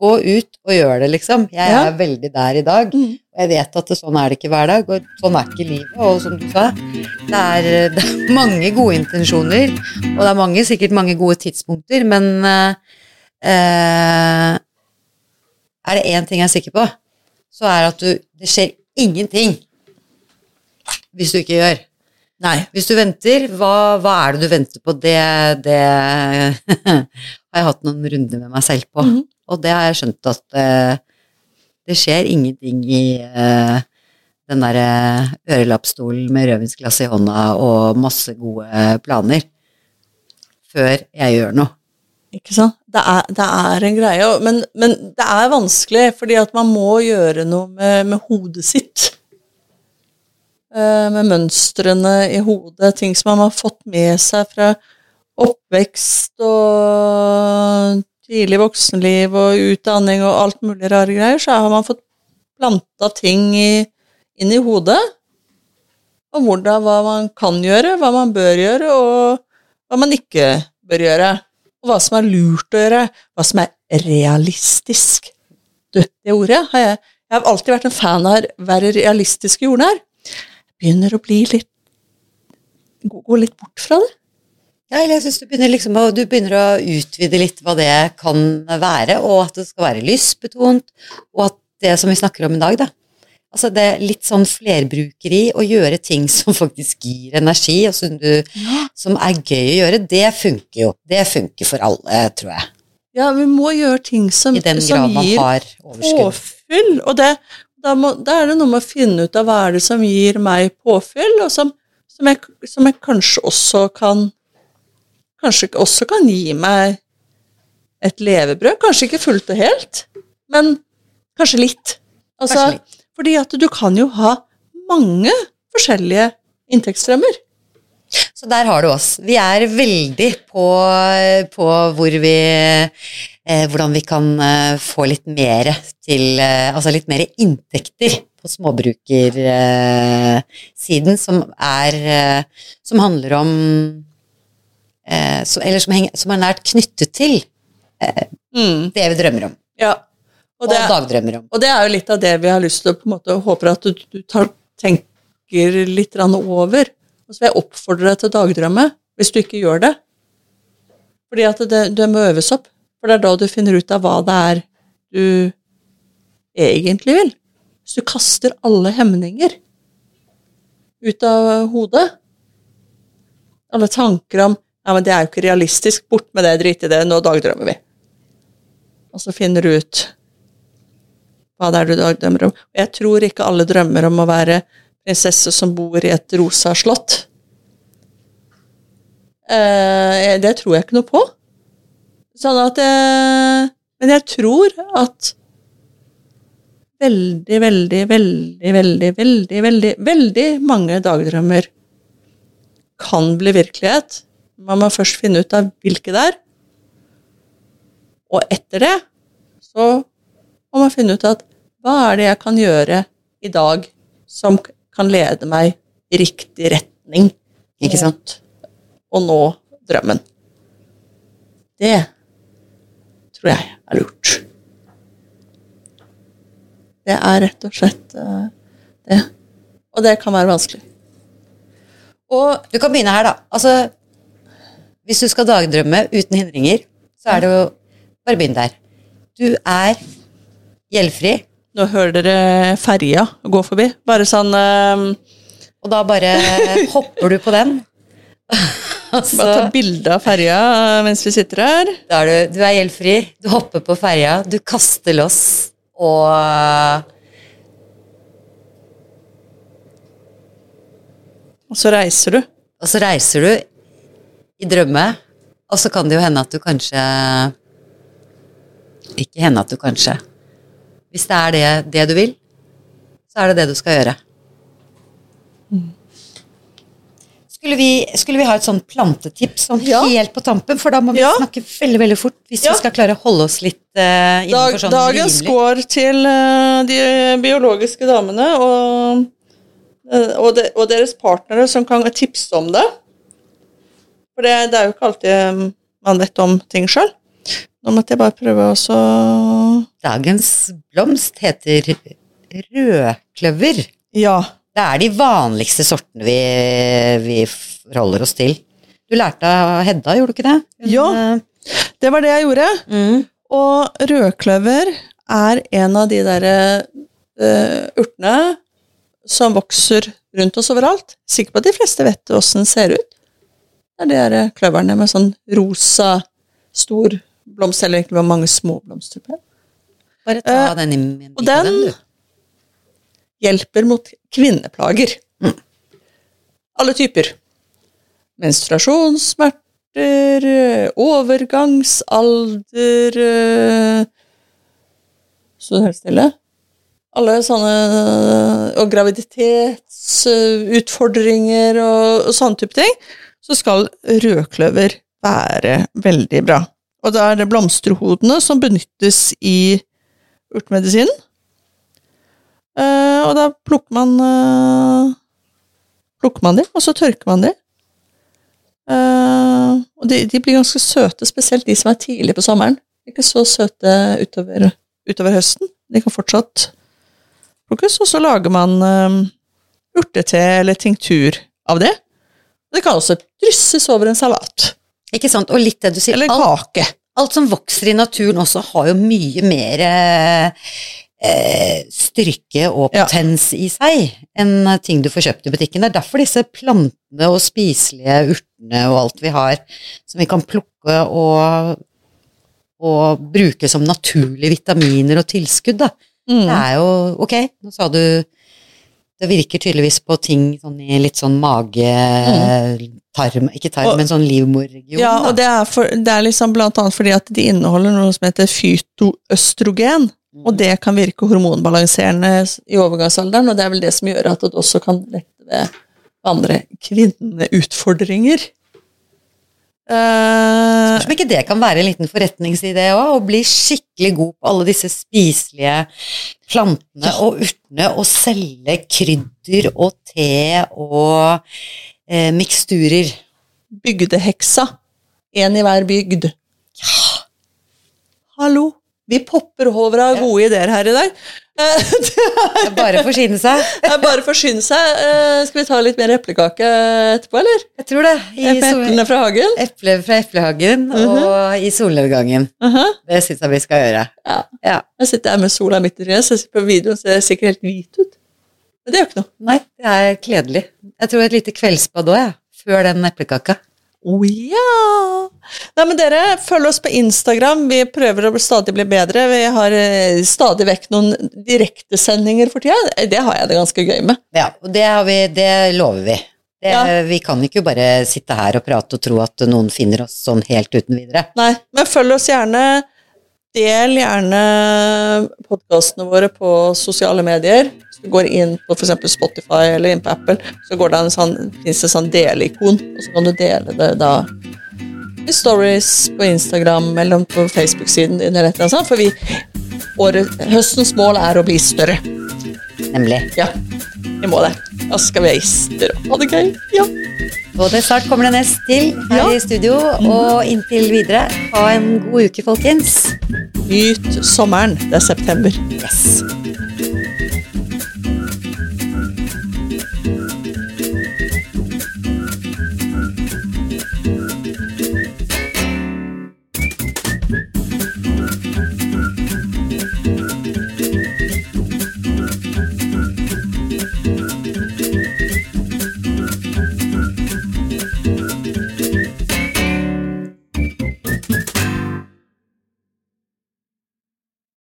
gå ut og gjør det, liksom. Jeg Ja. er veldig der i dag. Mm. Og jeg vet at det, sånn er det ikke hver dag, og sånn er ikke livet. Og som du sa, det er, det er mange gode intensjoner, og det er mange, sikkert mange gode tidspunkter, men eh, eh, er det én ting jeg er sikker på, så er at du, det skjer ingenting hvis du ikke gjør. Nei. Hvis du venter, hva, hva er det du venter på? Det, det har jeg hatt noen runder med meg selv på. Mhm. Og det har jeg skjønt at uh, det skjer ingenting i uh, den derre ørelappstolen med rødvinsglass i hånda og masse gode planer før jeg gjør noe. Ikke sant? Det er, det er en greie, men, men det er vanskelig, fordi at man må gjøre noe med, med hodet sitt. Eh, med mønstrene i hodet, ting som man har fått med seg fra oppvekst og tidlig voksenliv og utdanning og alt mulig rare greier, så har man fått planta ting i, inn i hodet Og hvordan, hva man kan gjøre, hva man bør gjøre, og hva man ikke bør gjøre. Og hva som er lurt å gjøre, hva som er realistisk. Du, det ordet har jeg Jeg har alltid vært en fan av være realistisk i jordnær. Jeg begynner å bli litt Gå litt bort fra det. Ja, jeg synes du liksom, du begynner å utvide litt hva det kan være, og at det skal være lystbetont, og at det som vi snakker om i dag, da. Altså det er litt sånn flerbrukeri, å gjøre ting som faktisk gir energi, og som, du, som er gøy å gjøre, det funker jo. Det funker for alle, tror jeg. Ja, vi må gjøre ting som, som gir påfyll. Og det, da, må, da er det noe med å finne ut av hva er det som gir meg påfyll, og som, som, jeg, som jeg kanskje også kan Kanskje også kan gi meg et levebrød. Kanskje ikke fullt og helt, men kanskje litt. Altså, Kanskje litt. Fordi at du kan jo ha mange forskjellige inntektsstrømmer. Så der har du oss. Vi er veldig på, på hvor vi eh, Hvordan vi kan eh, få litt mer til eh, Altså litt mer inntekter på småbrukersiden, som er eh, Som handler om eh, så, Eller som, henger, som er nært knyttet til Mm. det vi drømmer om. Ja. Og, Og det, dagdrømmer om. Og det er jo litt av det vi har lyst til å på en måte håper at du, du tar, tenker litt over. Og så vil jeg oppfordre deg til å dagdrømme, hvis du ikke gjør det. Fordi at det, det må øves opp. For det er da du finner ut av hva det er du egentlig vil. Hvis du kaster alle hemninger ut av hodet Alle tanker om ja, men det er jo ikke realistisk, bort med det, drit i det, nå dagdrømmer vi. Og så finner du ut hva det er du drømmer om. Jeg tror ikke alle drømmer om å være prinsesse som bor i et rosa slott. Eh, det tror jeg ikke noe på. Sånn at jeg, Men jeg tror at veldig, veldig, veldig, veldig, veldig, veldig, veldig mange dagdrømmer kan bli virkelighet. Man må først finne ut av hvilke det er. Og etter det så må man finne ut at hva er det jeg kan gjøre i dag som kan lede meg i riktig retning Ikke sant? og nå drømmen. Det tror jeg er lurt. Det er rett og slett eh, det. Og det kan være vanskelig. Og Du kan begynne her, da. Altså, hvis du skal dagdrømme uten hindringer, så er det jo Bare begynn der. Du er gjeldfri, nå hører dere ferja gå forbi. Bare sånn eh, og da bare hopper du på den. Altså, Bare ta bilde av ferja mens vi sitter her. da er du, du er gjeldfri, du hopper på ferja, du kaster loss, og Og så reiser du. Og så reiser du i drømme, og så kan det jo hende at du kanskje Ikke hende at du kanskje Hvis det er det, det du vil, så er det det du skal gjøre. Skulle vi, skulle vi ha et sånn plantetips sånn Ja. helt på tampen? For da må vi Ja. snakke veldig veldig fort hvis Ja. vi skal klare å holde oss litt uh, Dag, innenfor sånn dagens rimelig går til uh, de biologiske damene og, uh, og, de, og deres partnere som kan tipse om det. For det, det er jo ikke alltid man vet om ting sjøl. Nå måtte jeg bare prøve å Dagens blomst heter rødkløver. Ja. Det er de vanligste sortene vi, vi forholder oss til. Du lærte av Hedda, gjorde du ikke det? Hun, Ja. eh, Det var det jeg gjorde. Mm. Og rødkløver er en av de derre uh, urtene som vokser rundt oss overalt. Sikker på at de fleste vet åssen den ser ut. Det er de kløverne med sånn rosa, stor blomst, eller egentlig var mange små blomster på. Bare ta uh, den i min og den- den. Hjelper mot kvinneplager. Alle typer. Menstruasjonssmerter, overgangsalder eh, Så helt stille. Alle sånne Og graviditetsutfordringer og, og sånne type ting. Så skal rødkløver være veldig bra. Og da er det blomsterhodene som benyttes i urtemedisinen. Uh, og da plukker man uh, Plukker man de, og så tørker man de. Uh, og de, de blir ganske søte, spesielt de som er tidlig på sommeren. Ikke så søte utover, utover høsten. De kan fortsatt plukkes, og så lager man eh, urtete eller tinktur av det. Det kan også drysses over en salat. Ikke sant? Og litt det du sier. Eller Alt, kake. alt som vokser i naturen også har jo mye mer eh, styrke og Ja. potens i seg enn ting du får kjøpt i butikken. Det er derfor disse plantene og spiselige urtene og alt vi har som vi kan plukke og, og bruke som naturlige vitaminer og tilskudd, da. Mm. Det er jo Ok, nå sa du det virker tydeligvis på ting sånn i litt sånn mage, tarm, ikke tarm, Mm. Og- men sånn livmorregion. Ja, da. og det er, for, det er liksom blant annet fordi at de inneholder noe som heter fytoøstrogen, og det kan virke hormonbalanserende i overgangsalderen, og det er vel det som gjør at det også kan lette ved andre kvinneutfordringer. Eh, Som ikke det kan være en liten forretningsidé òg, å bli skikkelig god på alle disse spiselige plantene og urtene, og selge krydder og te og eh, miksturer. bygdeheksa. En i hver bygd. Ja! Hallo! Vi popper over av gode ideer her i dag. Eh, Det er bare å forsyne seg. Det er bare å forsyne seg. Eh, Skal vi ta litt mer eplekake etterpå, eller? Jeg tror det. I eplene fra hagen? Eple fra eplehagen og i solnedgangen. Mhm. Det syns jeg vi skal gjøre. Ja. Ja. Jeg sitter her med sola midt i trynet, så på videoen ser jeg sikkert helt hvit ut. Men det gjør ikke noe. Nei, det er kledelig. Jeg tror et lite kveldsbad òg, jeg. Før den eplekaka. Å ja! Nei, men dere, følg oss på Instagram. Vi prøver å stadig bli bedre. Vi har eh, stadig vekk noen direktesendinger for tida. Det har jeg det ganske gøy med. Ja, og det, har vi, det lover vi. Det, Ja. Vi kan ikke bare sitte her og prate og tro at noen finner oss sånn helt uten videre. Nei, men følg oss gjerne. Del gjerne podkastene våre på sosiale medier. Hvis du går inn på f.eks. Spotify eller inn på Apple, så går det en sånn, finnes det sånn deleikon, og så kan du dele det da i stories på Instagram eller på Facebook-siden din, eller sånt. For vi, året, høstens mål er å bli større. Nemlig. Ja, vi må det. Da skal vi ha gjester og ha det gøy. Ja. Og det snart kommer det nest til her Ja. i studio, og inntil videre, ha en god uke, folkens. Nyt sommeren. Det er september. Yes.